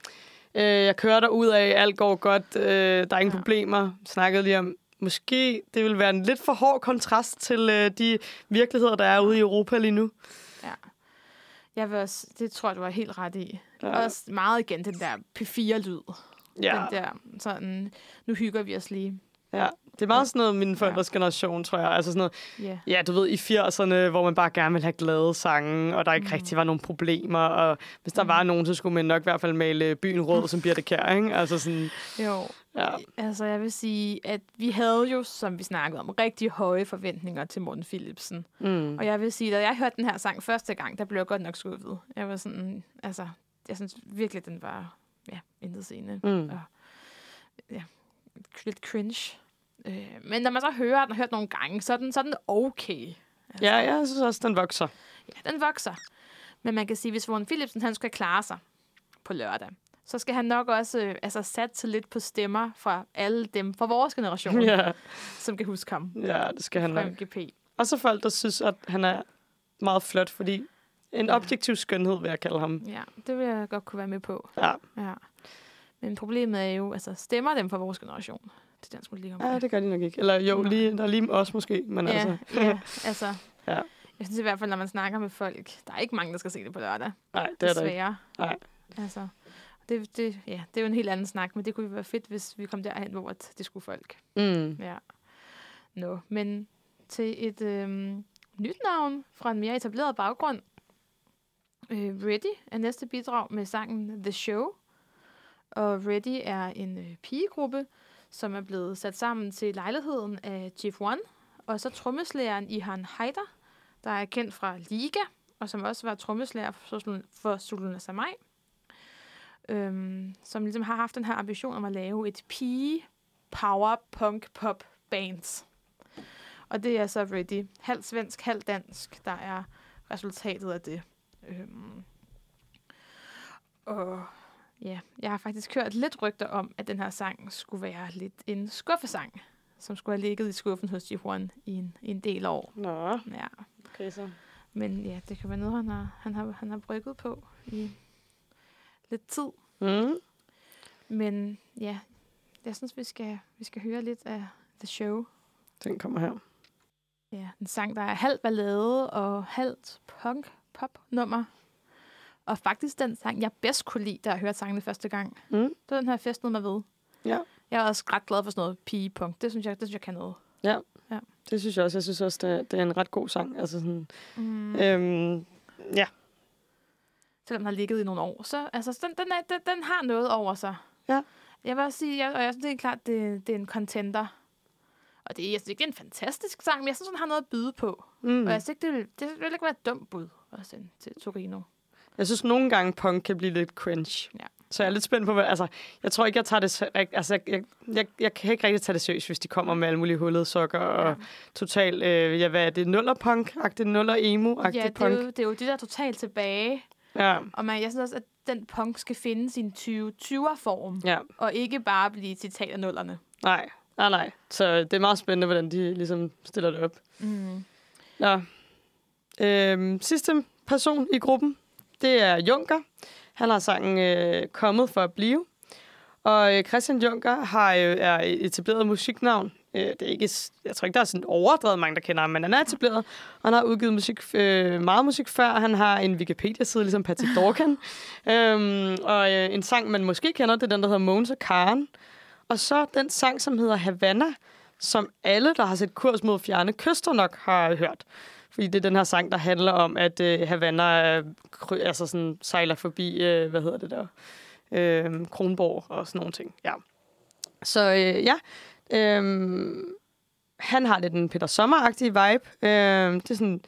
B: øh, jeg kører der ud af, alt går godt, øh, der er ingen
C: Ja.
B: problemer. Snakkede lige om, måske det vil være en lidt for hård kontrast til øh, de virkeligheder, der er ude i Europa lige nu.
C: Ja. Jeg vil også, det tror jeg, du har helt ret i.
B: Ja.
C: Også meget igen den der P4-lyd.
B: Ja,
C: Den der sådan, nu hygger vi os lige.
B: Ja. Det er meget sådan noget min forældres generation, tror jeg. Altså sådan noget,
C: Ja.
B: ja, du ved, i 80'erne, hvor man bare gerne ville have glade sange, og der ikke mm. rigtig var nogen problemer, og hvis der mm. var nogen, så skulle man nok i hvert fald male byen rød, som Birte Kjær, ikke? Altså sådan,
C: Jo,
B: ja.
C: altså jeg vil sige, at vi havde jo, som vi snakkede om, rigtig høje forventninger til Morten Philipsen.
B: Mm.
C: Og jeg vil sige, da jeg hørte den her sang første gang, der blev jeg godt nok skuffet. Jeg var sådan, altså, jeg synes virkelig, den var, ja, intet scene.
B: Mm.
C: Og, ja, lidt cringe. Øh, men når man så hører den og hørt nogle gange, så er den, så er den okay. Altså,
B: Ja, jeg synes også, den vokser.
C: Ja, den vokser. Men man kan sige, hvis Morten Philipsen han skal klare sig på lørdag, så skal han nok også øh, altså, satse lidt på stemmer fra alle dem fra vores generation,
B: Ja,
C: som kan huske ham
B: ja, det skal han
C: fra
B: nok.
C: MGP.
B: Og så folk, der synes, at han er meget flot, fordi en
C: Ja.
B: objektiv skønhed, vil jeg kalde ham.
C: Ja, det vil jeg godt kunne være med på.
B: Ja,
C: Ja. Men problemet er jo, altså stemmer dem fra vores generation til dansk musik?
B: ja det gør de nok ikke. Eller jo, lige, der er lige os måske, men
C: ja,
B: altså...
C: ja, altså.
B: Ja.
C: Jeg synes i hvert fald, når man snakker med folk, der er ikke mange, der skal se det på lørdag.
B: Nej, det er der ikke.
C: Desværre.
B: Nej.
C: Altså, det, det, ja, det er jo en helt anden snak, men det kunne være fedt, hvis vi kom derhen, hvor det skulle folk.
B: Mm.
C: Ja. Nå, men til et øhm, nyt navn fra en mere etableret baggrund. Øh, Ready er næste bidrag med sangen The Show. Og Ready er en øh, pigegruppe, som er blevet sat sammen til lejligheden af Chief One. Og så trommeslægeren Ihan Haider, der er kendt fra Liga, og som også var trommeslager for, for Suluna Samai. Øhm, som ligesom har haft den her ambition om at lave et pige power punk pop bands. Og det er så Ready. Halv svensk, halv dansk, der er resultatet af det. Øhm. Og ja, jeg har faktisk hørt lidt rygter om, at den her sang skulle være lidt en skuffesang, som skulle have ligget i skuffen hos G1 i en, i en del år.
B: Nå,
C: Ja.
B: okay så.
C: Men ja, det kan være noget, han har, han har, han har brygget på i lidt tid.
B: Mm.
C: Men ja, jeg synes, vi skal, vi skal høre lidt af The Show.
B: Den kommer her.
C: Ja, en sang, der er halvt ballade og halvt punk-pop-nummer. Og faktisk den sang, jeg bedst kunne lide, da jeg hørte sangen første gang.
B: Mm.
C: Det var den her festnet mig ved.
B: Ja.
C: Jeg er også ret glad for sådan noget pige-punk. Det synes jeg, det synes jeg kan noget.
B: Det synes jeg også. Jeg synes også, det er, det er en ret god sang. Altså sådan,
C: Mm.
B: øhm, ja.
C: selvom den har ligget i nogle år. Så altså, den, den, er, den, den har noget over sig.
B: Ja.
C: Jeg vil også sige, jeg, og jeg synes det er klart, det, det er en contender. Og det, jeg synes ikke, det er en fantastisk sang, men jeg synes, den har noget at byde på. Mm. Og jeg synes ikke, det vil, det vil ikke være et dumt bud at sende til Torino.
B: Jeg synes nogle gange, punk kan blive lidt cringe.
C: Ja.
B: Så jeg er lidt spændt på, hvad, altså, jeg tror ikke, jeg tager det, altså, jeg, jeg, jeg, kan ikke rigtig tage det seriøst, hvis de kommer med alle mulige hullede sokker og
C: Ja.
B: total, øh, ja, hvad er det, nuller-punk-agtigt, nuller-emo-agtigt
C: Ja, det
B: punk.
C: er, jo, det er jo det der totalt tilbage.
B: Ja,
C: Og man, jeg synes også, at den punk skal finde sin 2020'er-form,
B: ja,
C: og ikke bare blive citat af nullerne.
B: nej, nej, nej. Så det er meget spændende, hvordan de ligesom stiller det op.
C: Mm.
B: Nå. Øhm, sidste person i gruppen, det er Junker. Han har sangen øh, Kommet for at blive. Og øh, Christian Junker har, øh, er et etableret musiknavn. Øh, det er ikke, jeg tror ikke, der er sådan overdrevet mange, der kender ham, men han er etableret. Og han har udgivet musik, øh, meget musik før. Han har en Wikipedia-side, ligesom Patrick Dorkan. øhm, og øh, en sang, man måske kender, det er den, der hedder Mogens og Karen. Og så den sang, som hedder Havana, som alle, der har set kurs mod fjerne kyster nok har hørt. Fordi det er den her sang, der handler om, at øh, Havana øh, altså sådan, sejler forbi, øh, hvad hedder det der, øh, Kronborg og sådan nogle ting. Ja. Så øh, ja, øh, han har lidt en Peter Sommer-agtig vibe. Øh, det er sådan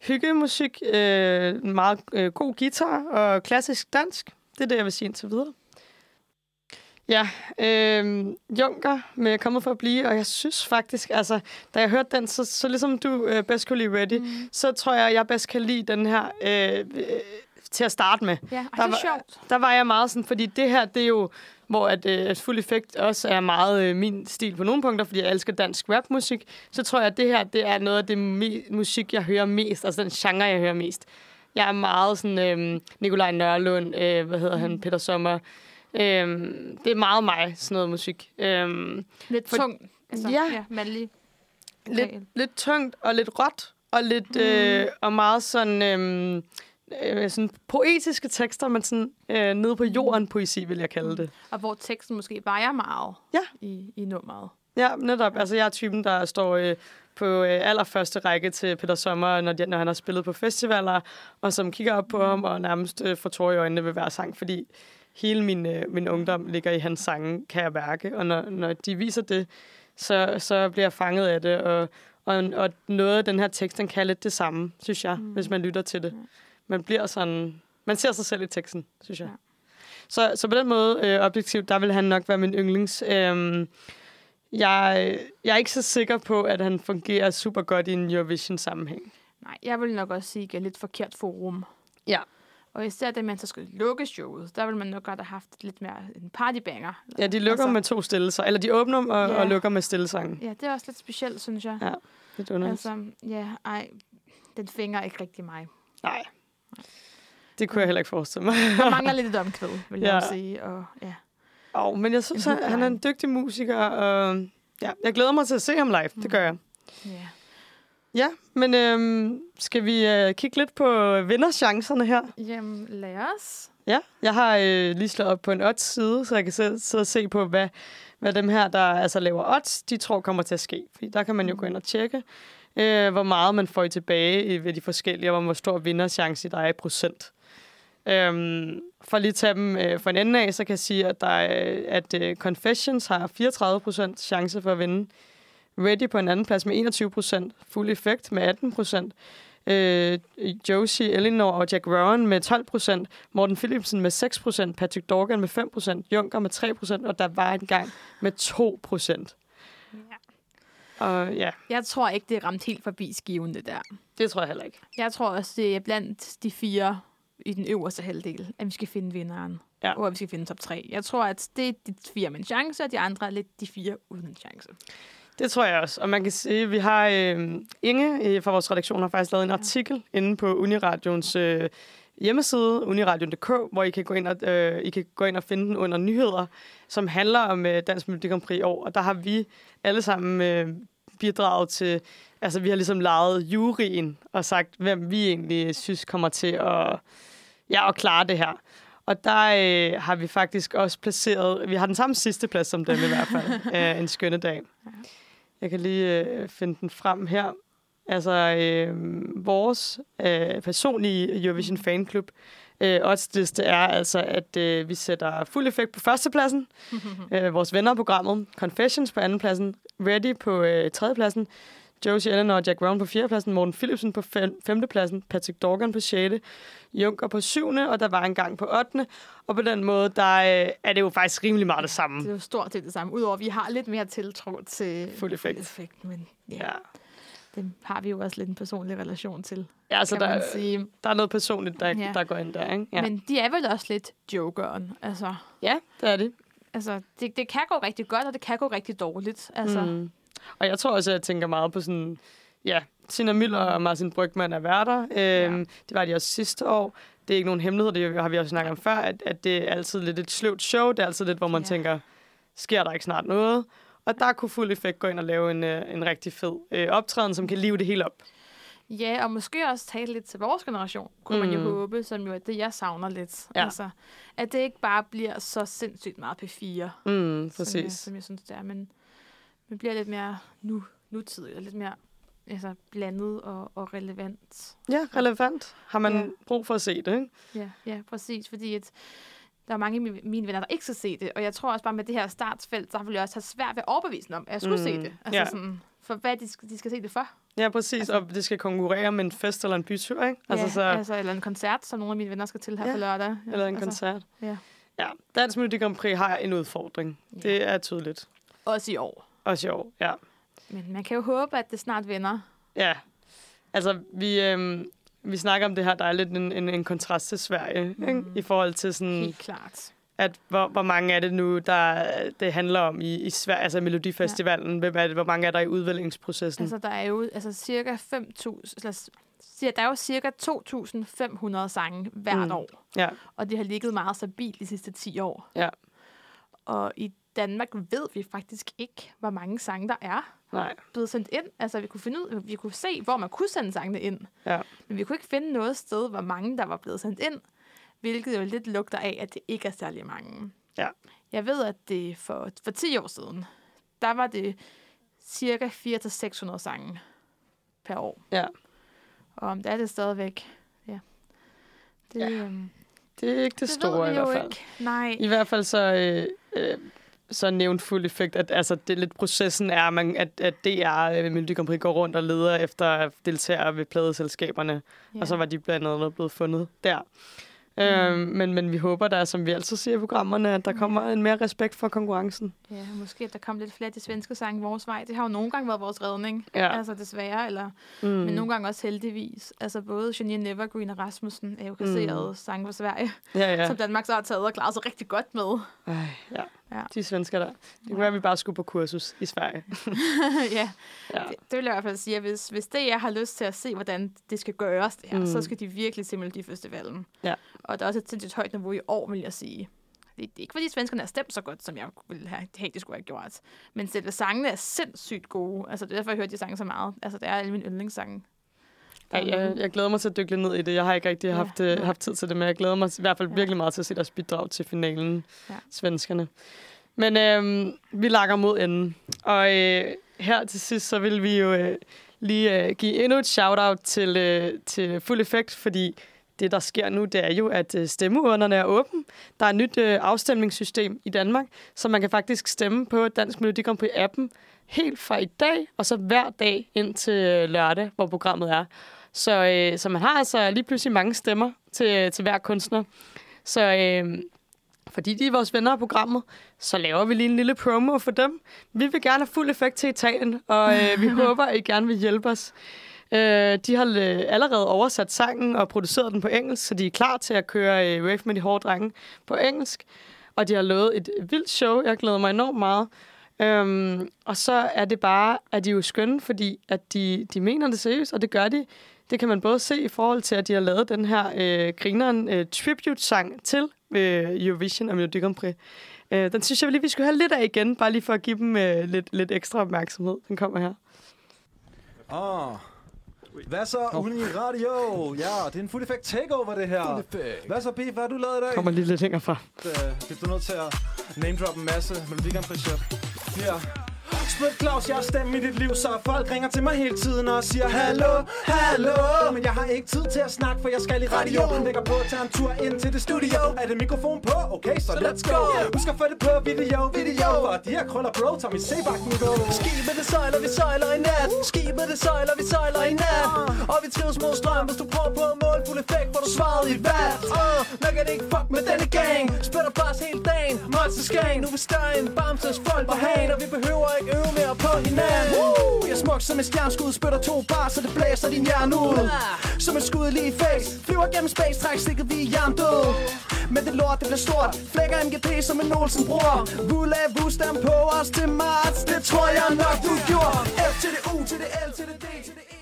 B: hyggemusik, øh, meget øh, god guitar og klassisk dansk. Det er det, jeg vil sige indtil videre. Ja, øh, Junker med Kommet for at blive, og jeg synes faktisk, altså, da jeg hørte den, så, så ligesom du øh, bedst kunne lide Ready, mm. så tror jeg, jeg bedst kan lide den her øh, øh, til at starte med.
C: Ja, ej,
B: Der
C: det er
B: var-
C: sjovt.
B: Der var jeg meget sådan, fordi det her, det er jo, hvor at, øh, at Fuld Effekt også er meget øh, min stil på nogle punkter, fordi jeg elsker dansk rapmusik, så tror jeg, at det her, det er noget af det me- musik, jeg hører mest, altså den genre, jeg hører mest. Jeg er meget sådan, øh, Nikolaj Nørlund, øh, hvad hedder han, Peter Sommer, øh, det er meget mig, sådan noget musik. Øh,
C: Lidt
B: For-
C: tung. Altså,
B: Ja.
C: ja. mandlig.
B: lidt, lidt tungt og lidt råt, og lidt øh, og meget sådan, øh, øh, sådan poetiske tekster, men sådan øh, nede på jorden poesi, vil jeg kalde det.
C: Og hvor teksten måske vejer meget
B: Ja.
C: i, i nummeret.
B: Ja, netop. Altså, jeg er typen, der står øh, på øh, allerførste række til Peter Sommer, når, de, når han har spillet på festivaler, og som kigger op på ham og nærmest øh, får tårer i øjnene ved hver sang, fordi hele min, øh, min ungdom ligger i hans sange, kan jeg mærke. Og når, når de viser det, så, så bliver jeg fanget af det, og, og, og noget af den her tekst, den kan lidt det samme, synes jeg, mm. hvis man lytter til det. Man bliver sådan... Man ser sig selv i teksten, synes jeg.
C: Ja.
B: Så, så på den måde, øh, objektivt, der vil han nok være min yndlings. Øhm, jeg, jeg er ikke så sikker på, at han fungerer super godt i en Eurovision-sammenhæng.
C: Nej, jeg vil nok også sige, at er lidt forkert forum.
B: Ja.
C: Og især det, man så skal lukke showet, der vil man nok godt have haft lidt mere en partybanger.
B: Ja, de lukker altså, med to stillelser. Eller de åbner og,
C: Ja.
B: og lukker med stillesangen.
C: Ja, det er også lidt specielt, synes jeg.
B: Ja, Lidt underligt.
C: Altså, ja, ej, den fænger ikke rigtig mig.
B: Nej. Det kunne jeg heller ikke forestille mig.
C: Der mangler lidt et omkvæd, vil jeg
B: Ja.
C: også sige. Og, ja.
B: oh, men jeg synes, han, han er en dygtig musiker. Og ja, jeg glæder mig til at se ham live. Det gør jeg.
C: ja.
B: Ja, men øhm, skal vi øh, kigge lidt på vinderchancerne her?
C: Jamen, lad os.
B: Ja, jeg har øh, lige slået op på en odds-side, så jeg kan sidde, sidde og se på, hvad, hvad dem her, der altså laver odds, de tror kommer til at ske. Fordi der kan man jo gå ind og tjekke, øh, hvor meget man får tilbage ved de forskellige, og hvor stor vinderchance der er i procent. Øhm, for lige at tage dem øh, for en ende af, så kan jeg sige, at, der er, at øh, Confessions har 34 procent chance for at vinde. Ready på en anden plads med 21 procent. Full Effect med 18 procent. Øh, Josie, Elinor og Jack Rowan med 12 procent. Morten Philipsen med 6 procent. Patrick Dorgan med 5 procent. Junker med 3 procent. Og der var en gang med 2 procent.
C: Ja.
B: Og ja,
C: Jeg tror ikke, det er ramt helt forbi skiven, det der.
B: det tror jeg heller ikke.
C: Jeg tror også, det er blandt de fire i den øverste halvdel, at vi skal finde vinderen.
B: Ja.
C: Og at vi skal finde top 3. Jeg tror, at det er de fire med en chance, og de andre er lidt de fire uden en chance.
B: Det tror jeg også. Og man kan sige, at vi har øh, Inge øh, fra vores redaktion har faktisk lavet en artikel inde på Uniradions øh, hjemmeside, uniradion.dk, hvor I kan, gå ind og, øh, I kan gå ind og finde den under nyheder, som handler om øh, Dansk Melodi Grand Prix i år. Og der har vi alle sammen øh, bidraget til, altså vi har ligesom lejet juryen og sagt, hvem vi egentlig synes kommer til at, ja, at klare det her. Og der øh, har vi faktisk også placeret, vi har den samme sidste plads som dem i hvert fald, øh, en skønne dag. Jeg kan lige øh, finde den frem her. Altså, øh, vores øh, personlige Eurovision Fanklub øh, oddsliste er altså, at øh, vi sætter fuld effekt på førstepladsen, øh, vores venner af programmet, Confessions på andenpladsen, Ready på øh, tredjepladsen, Josie Eleanor og Jack Brown på fjerdepladsen, Morten Philipsen på fem, femtepladsen, Patrick Dorgan på sjette, Junker på syvende, og der var en gang på 8. Og på den måde, der øh, er det jo faktisk rimelig meget det samme.
C: Det er jo stort set det samme. Udover at vi har lidt mere tiltro til
B: Fuld effekt.
C: effekt men ja,
B: Ja,
C: det har vi jo også lidt en personlig relation til,
B: ja
C: kan
B: der,
C: sige.
B: der er noget personligt, der,
C: Ja.
B: der går ind der, ikke? Ja.
C: Men de er vel også lidt jokeren. Altså,
B: ja det er det.
C: altså det, det kan gå rigtig godt, og det kan gå rigtig dårligt. Altså, mm.
B: Og jeg tror også, at jeg tænker meget på sådan, ja, Tina Miller og Martin Brygman er værter. Øhm,
C: Ja.
B: Det var de også sidste år. Det er ikke nogen hemmelighed, det har vi også snakket om før, at, at det er altid lidt et sløvt show. Det er altid lidt, hvor man
C: Ja.
B: tænker, sker der ikke snart noget? Og der kunne Fuld Effekt gå ind og lave en, øh, en rigtig fed øh, optræden, som kan live det hele op.
C: Ja, og måske også tale lidt til vores generation, kunne mm. man jo
B: Mm.
C: håbe, som jo er det, jeg savner lidt.
B: Ja.
C: Altså, at det ikke bare bliver så sindssygt meget P4,
B: Mm,
C: som jeg,
B: præcis.
C: som jeg synes, det er, men det bliver lidt mere nu, nutidigt, og lidt mere altså, blandet og, og relevant.
B: Ja, relevant. Har man
C: Ja.
B: ja. brug for at se det, ikke?
C: Ja, ja præcis, fordi at der er mange af mine- venner, der ikke skal se det, og jeg tror også bare med det her startsfelt, så vil jeg også have svært ved at overbevise om, at jeg skulle mm. se det. Altså
B: ja.
C: sådan, for hvad de skal, de skal se det for.
B: Ja, præcis.
C: Altså-
B: og det skal konkurrere med en fest eller en bytur, ikke?
C: Altså, ja,
B: så,
C: altså, eller en koncert, som nogle af mine venner skal til her
B: Ja,
C: på lørdag.
B: eller en
C: altså,
B: koncert.
C: ja.
B: Ja, Dansk Melodi Grand Prix har en udfordring.
C: Ja.
B: Det er tydeligt.
C: Også i år.
B: I år, ja.
C: Men man kan jo håbe, at det snart vender.
B: Ja, altså vi, øhm, vi snakker om det her, der er lidt en, en, en kontrast til Sverige, mm. ikke? i forhold til sådan,
C: Helt klart.
B: at hvor, hvor mange er det nu, der det handler om i, i Sverige, altså Melodifestivalen, ja. hvem er det, hvor mange er der i udvælgningsprocessen?
C: Altså, der er jo altså, cirka 5.000... eller s- siger- Der er jo cirka 2.500 sange hvert
B: mm.
C: år.
B: ja,
C: Og det har ligget meget stabilt de sidste 10 år.
B: Ja.
C: Og i Danmark ved vi faktisk ikke, hvor mange sange der er
B: nej,
C: blevet sendt ind. Altså, vi kunne, finde ud, vi kunne se, hvor man kunne sende sangene ind.
B: ja,
C: Men vi kunne ikke finde noget sted, hvor mange der var blevet sendt ind. Hvilket jo lidt lugter af, at det ikke er særlig mange.
B: Ja.
C: Jeg ved, at det for, for 10 år siden, der var det cirka 400-600 sange per år.
B: ja.
C: Og om det er det stadigvæk, ja. Det,
B: Ja,
C: øhm,
B: Det er ikke det,
C: det
B: store i hvert fald.
C: ikke. Nej.
B: I hvert fald så, øh, øh, så nævnt fuld effekt, at altså, det lidt processen er, at, man, at, at DR øh, Melodi Grand går rundt og leder efter deltagere ved pladeselskaberne, ja. og så var de blandt andet blevet fundet der. Mm. Øhm, men, men vi håber der, som vi altid siger i programmerne, at der kommer en mere respekt for konkurrencen.
C: Ja, måske at der kom lidt flere af de svenske sange vores vej. Det har jo nogle gange været vores redning.
B: Ja.
C: Altså desværre, eller,
B: Mm.
C: mm. men nogle gange også heldigvis. Altså både Janine Nevergreen og Rasmussen er jo kasseret mm. sange fra Sverige,
B: ja.
C: ja. som Danmark så har taget og klaret sig rigtig godt med.
B: Ej, ja.
C: Ja.
B: De svensker der. Det kunne være, at vi bare skulle på kursus i Sverige.
C: ja,
B: Ja.
C: det, det vil jeg i hvert fald sige, at hvis, hvis det jeg har lyst til at se, hvordan det skal gøres, det her,
B: Mm.
C: så skal de virkelig se Melodifestivalen.
B: Ja.
C: Og der er også et sindssygt højt niveau i år, vil jeg sige. Det, det er ikke, fordi svenskerne har stemt så godt, som jeg ville have, have de skulle have gjort. Men selve sangene er sindssygt gode. Altså, det er derfor, jeg hører de sange så meget. Altså, det er alle mine yndlingssange.
B: Ja, jeg, jeg glæder mig til at dykke lidt ned i det. Jeg har ikke rigtig
C: Ja,
B: haft, øh,
C: nej.
B: haft tid til det, men jeg glæder mig i hvert fald
C: Ja.
B: virkelig meget til at se deres bidrag til finalen,
C: Ja.
B: svenskerne. Men øhm, vi lakker mod enden. Og øh, her til sidst, så vil vi jo øh, lige øh, give endnu et shout-out til, øh, til Fuld Effekt, fordi det, der sker nu, det er jo, at øh, stemmeurnerne er åbne. Der er et nyt øh, afstemningssystem i Danmark, så man kan faktisk stemme på Dansk Melodi Grand Prix-appen helt fra i dag, og så hver dag ind til øh, lørdag, hvor programmet er. Så, øh, så man har altså lige pludselig mange stemmer til, til hver kunstner. Så øh, fordi de er vores venner af programmet, så laver vi lige en lille promo for dem. Vi vil gerne have fuld effekt til Italien, og øh, vi håber, at I gerne vil hjælpe os. Øh, de har øh, allerede oversat sangen og produceret den på engelsk, så de er klar til at køre øh, Rave med de hårde drenge på engelsk. Og de har lavet et vildt show. Jeg glæder mig enormt meget. Øhm, og så er det bare, at de er jo skønne, fordi at de, de mener det seriøst, og det gør de. Det kan man både se i forhold til, at de har lavet den her øh, grineren øh, tribute-sang til øh, Eurovision og Melodi Grand Prix. Øh, den synes jeg lige, vi skulle have lidt af igen, bare lige for at give dem øh, lidt, lidt ekstra opmærksomhed. Den kommer her.
D: Ah. Hvad så, Uni Radio? Ja, det er en fuld effekt takeover, det her. Hvad så, Pif? Hvad har du lavet i dag?
B: Kommer lige lidt længere fra.
D: Øh, Bliver du nødt til at name drop en masse Melodi Grand Prix chef? Ja. Split Claus, jeg er stemme i dit liv, så folk ringer til mig hele tiden og siger Hallo, hallo. Men jeg har ikke tid til at snakke, for jeg skal i radio. Lægger på at tage en tur ind til det studio. Er det mikrofon på? Okay, så let's go. Husk at få det på video, video. For de her krøller bro, tager mit C-bakken go
E: Skibet det sejler, vi sejler i nat. Skibet det sejler, vi sejler i nat. Og vi trives mod strøm Hvis du prøver på at måle fuld effekt Får du svaret i vat. Uh, Nok er det ikke fuck med denne gang. Spætter bars hele dagen. Monster Skang Nu vil støje en bamses folk på hagen Og vi behøver ikke øve mere på hinanden. Woo! Jeg er smuk som en stjernskud Spytter to bars, så det blæser din hjerne ud. Som et skud lige i face Flyver gennem space, træk stikket vi er jerndød Men det lort, det bliver stort Flækker MGP som en Olsen bror. Vula, vustam på os til marts Det tror jeg nok du gjorde. F til det U til det L til det D til det E.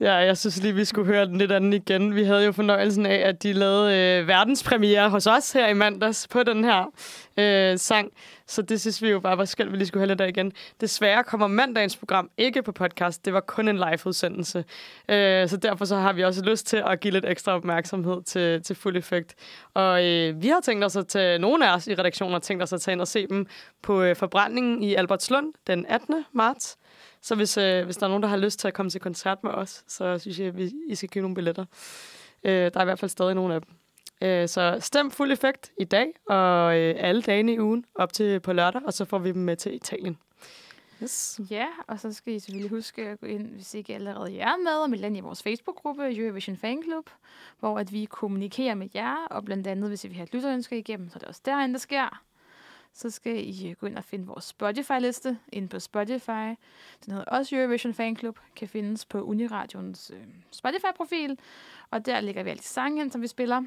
B: Ja, jeg synes lige, vi skulle høre den lidt anden igen. Vi havde jo fornøjelsen af, at de lavede øh, verdenspremiere hos os her i mandags på den her øh, sang. Så det synes vi jo bare var skønt, vi lige skulle have lidt af igen. Desværre kommer mandagens program ikke på podcast. Det var kun en live-udsendelse. Øh, så derfor så har vi også lyst til at give lidt ekstra opmærksomhed til, til fuld effekt. Og øh, vi har tænkt os at tage, nogle af os i redaktionen har tænkt os at tage ind og se dem på øh, forbrændingen i Albertslund den 18. marts. Så hvis, øh, hvis der er nogen, der har lyst til at komme til koncert med os, så synes jeg, at vi, I skal give nogle billetter. Øh, der er i hvert fald stadig nogle af dem. Øh, så stem fuld effekt i dag og øh, alle dagene i ugen op til på lørdag, og så får vi dem med til Italien. Yes.
C: Ja, og så skal I selvfølgelig huske at gå ind, hvis ikke allerede er med, og melde ind i vores Facebook-gruppe, Eurovision Fan Club, hvor at vi kommunikerer med jer, og blandt andet, hvis I vil have et lytterønsker igennem, så er det også derinde, der sker. Så skal I øh, gå ind og finde vores Spotify-liste inde på Spotify. Den hedder også Eurovision Fan Club, kan findes på Uniradions øh, Spotify-profil, og der ligger vi alle de sange hen, som vi spiller.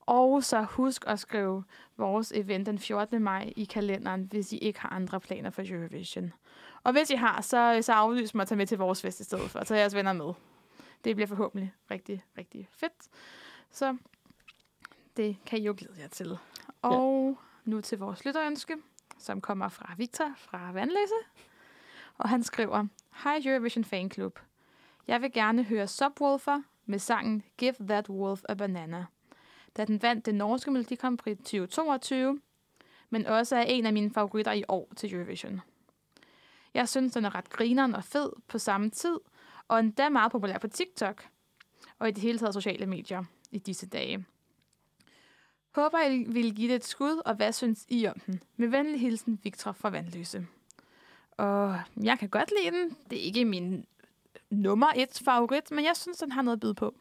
C: Og så husk at skrive vores event den 14. maj i kalenderen, hvis I ikke har andre planer for Eurovision. Og hvis I har, så, så aflys mig at tage med til vores fest i stedet for, tage jeres venner med. Det bliver forhåbentlig rigtig, rigtig fedt. Så det kan I jo glæde jer til. Og ja. nu til vores lytterønske, som kommer fra Victor fra Vandløse. Og han skriver, Hej Eurovision Fan Club. Jeg vil gerne høre Subwoofer med sangen Give That Wolf a Banana da den vandt det norske Melodi Grand Prix 2022, men også er en af mine favoritter i år til Eurovision. Jeg synes, den er ret grineren og fed på samme tid, og endda meget populær på TikTok og i det hele taget sociale medier i disse dage. Håber, I vil give det et skud, og hvad synes I om den? Med venlig hilsen, Victor fra Vandløse. Og jeg kan godt lide den. Det er ikke min nummer et favorit, men jeg synes, den har noget at byde på.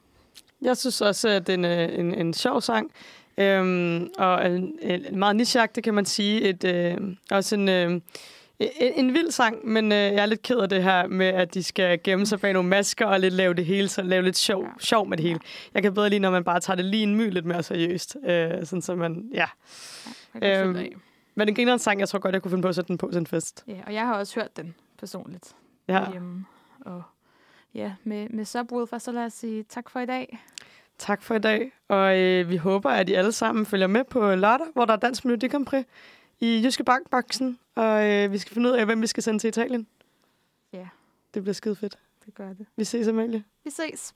B: Jeg synes også, at det er en, øh, en, en sjov sang. Øhm, og en, en meget nicheagtig, kan man sige. Et, øh, også en, øh, en, en vild sang, men øh, jeg er lidt ked af det her med, at de skal gemme sig bag nogle masker og lidt lave det hele, så lave lidt sjov,
C: Ja.
B: sjov med det hele. Jeg kan bedre lide, når man bare tager det lige en my lidt mere seriøst. Øh, sådan så man, ja.
C: Kan
B: Øhm. Men den griner en sang, jeg tror godt, jeg kunne finde på at sætte den på til en fest.
C: Ja, og jeg har også hørt den personligt
B: Ja.
C: hjemme. Og ja, med, med Subwoofer, så lad os sige tak for i dag.
B: Tak for i dag, og øh, vi håber, at I alle sammen følger med på lørdag, hvor der er Dansk Melodi Grand Prix i Jyske Bankboksen, og øh, vi skal finde ud af, hvem vi skal sende til Italien.
C: Ja.
B: Det bliver skide fedt.
C: Det gør det.
B: Vi ses, Amalie.
C: Vi ses.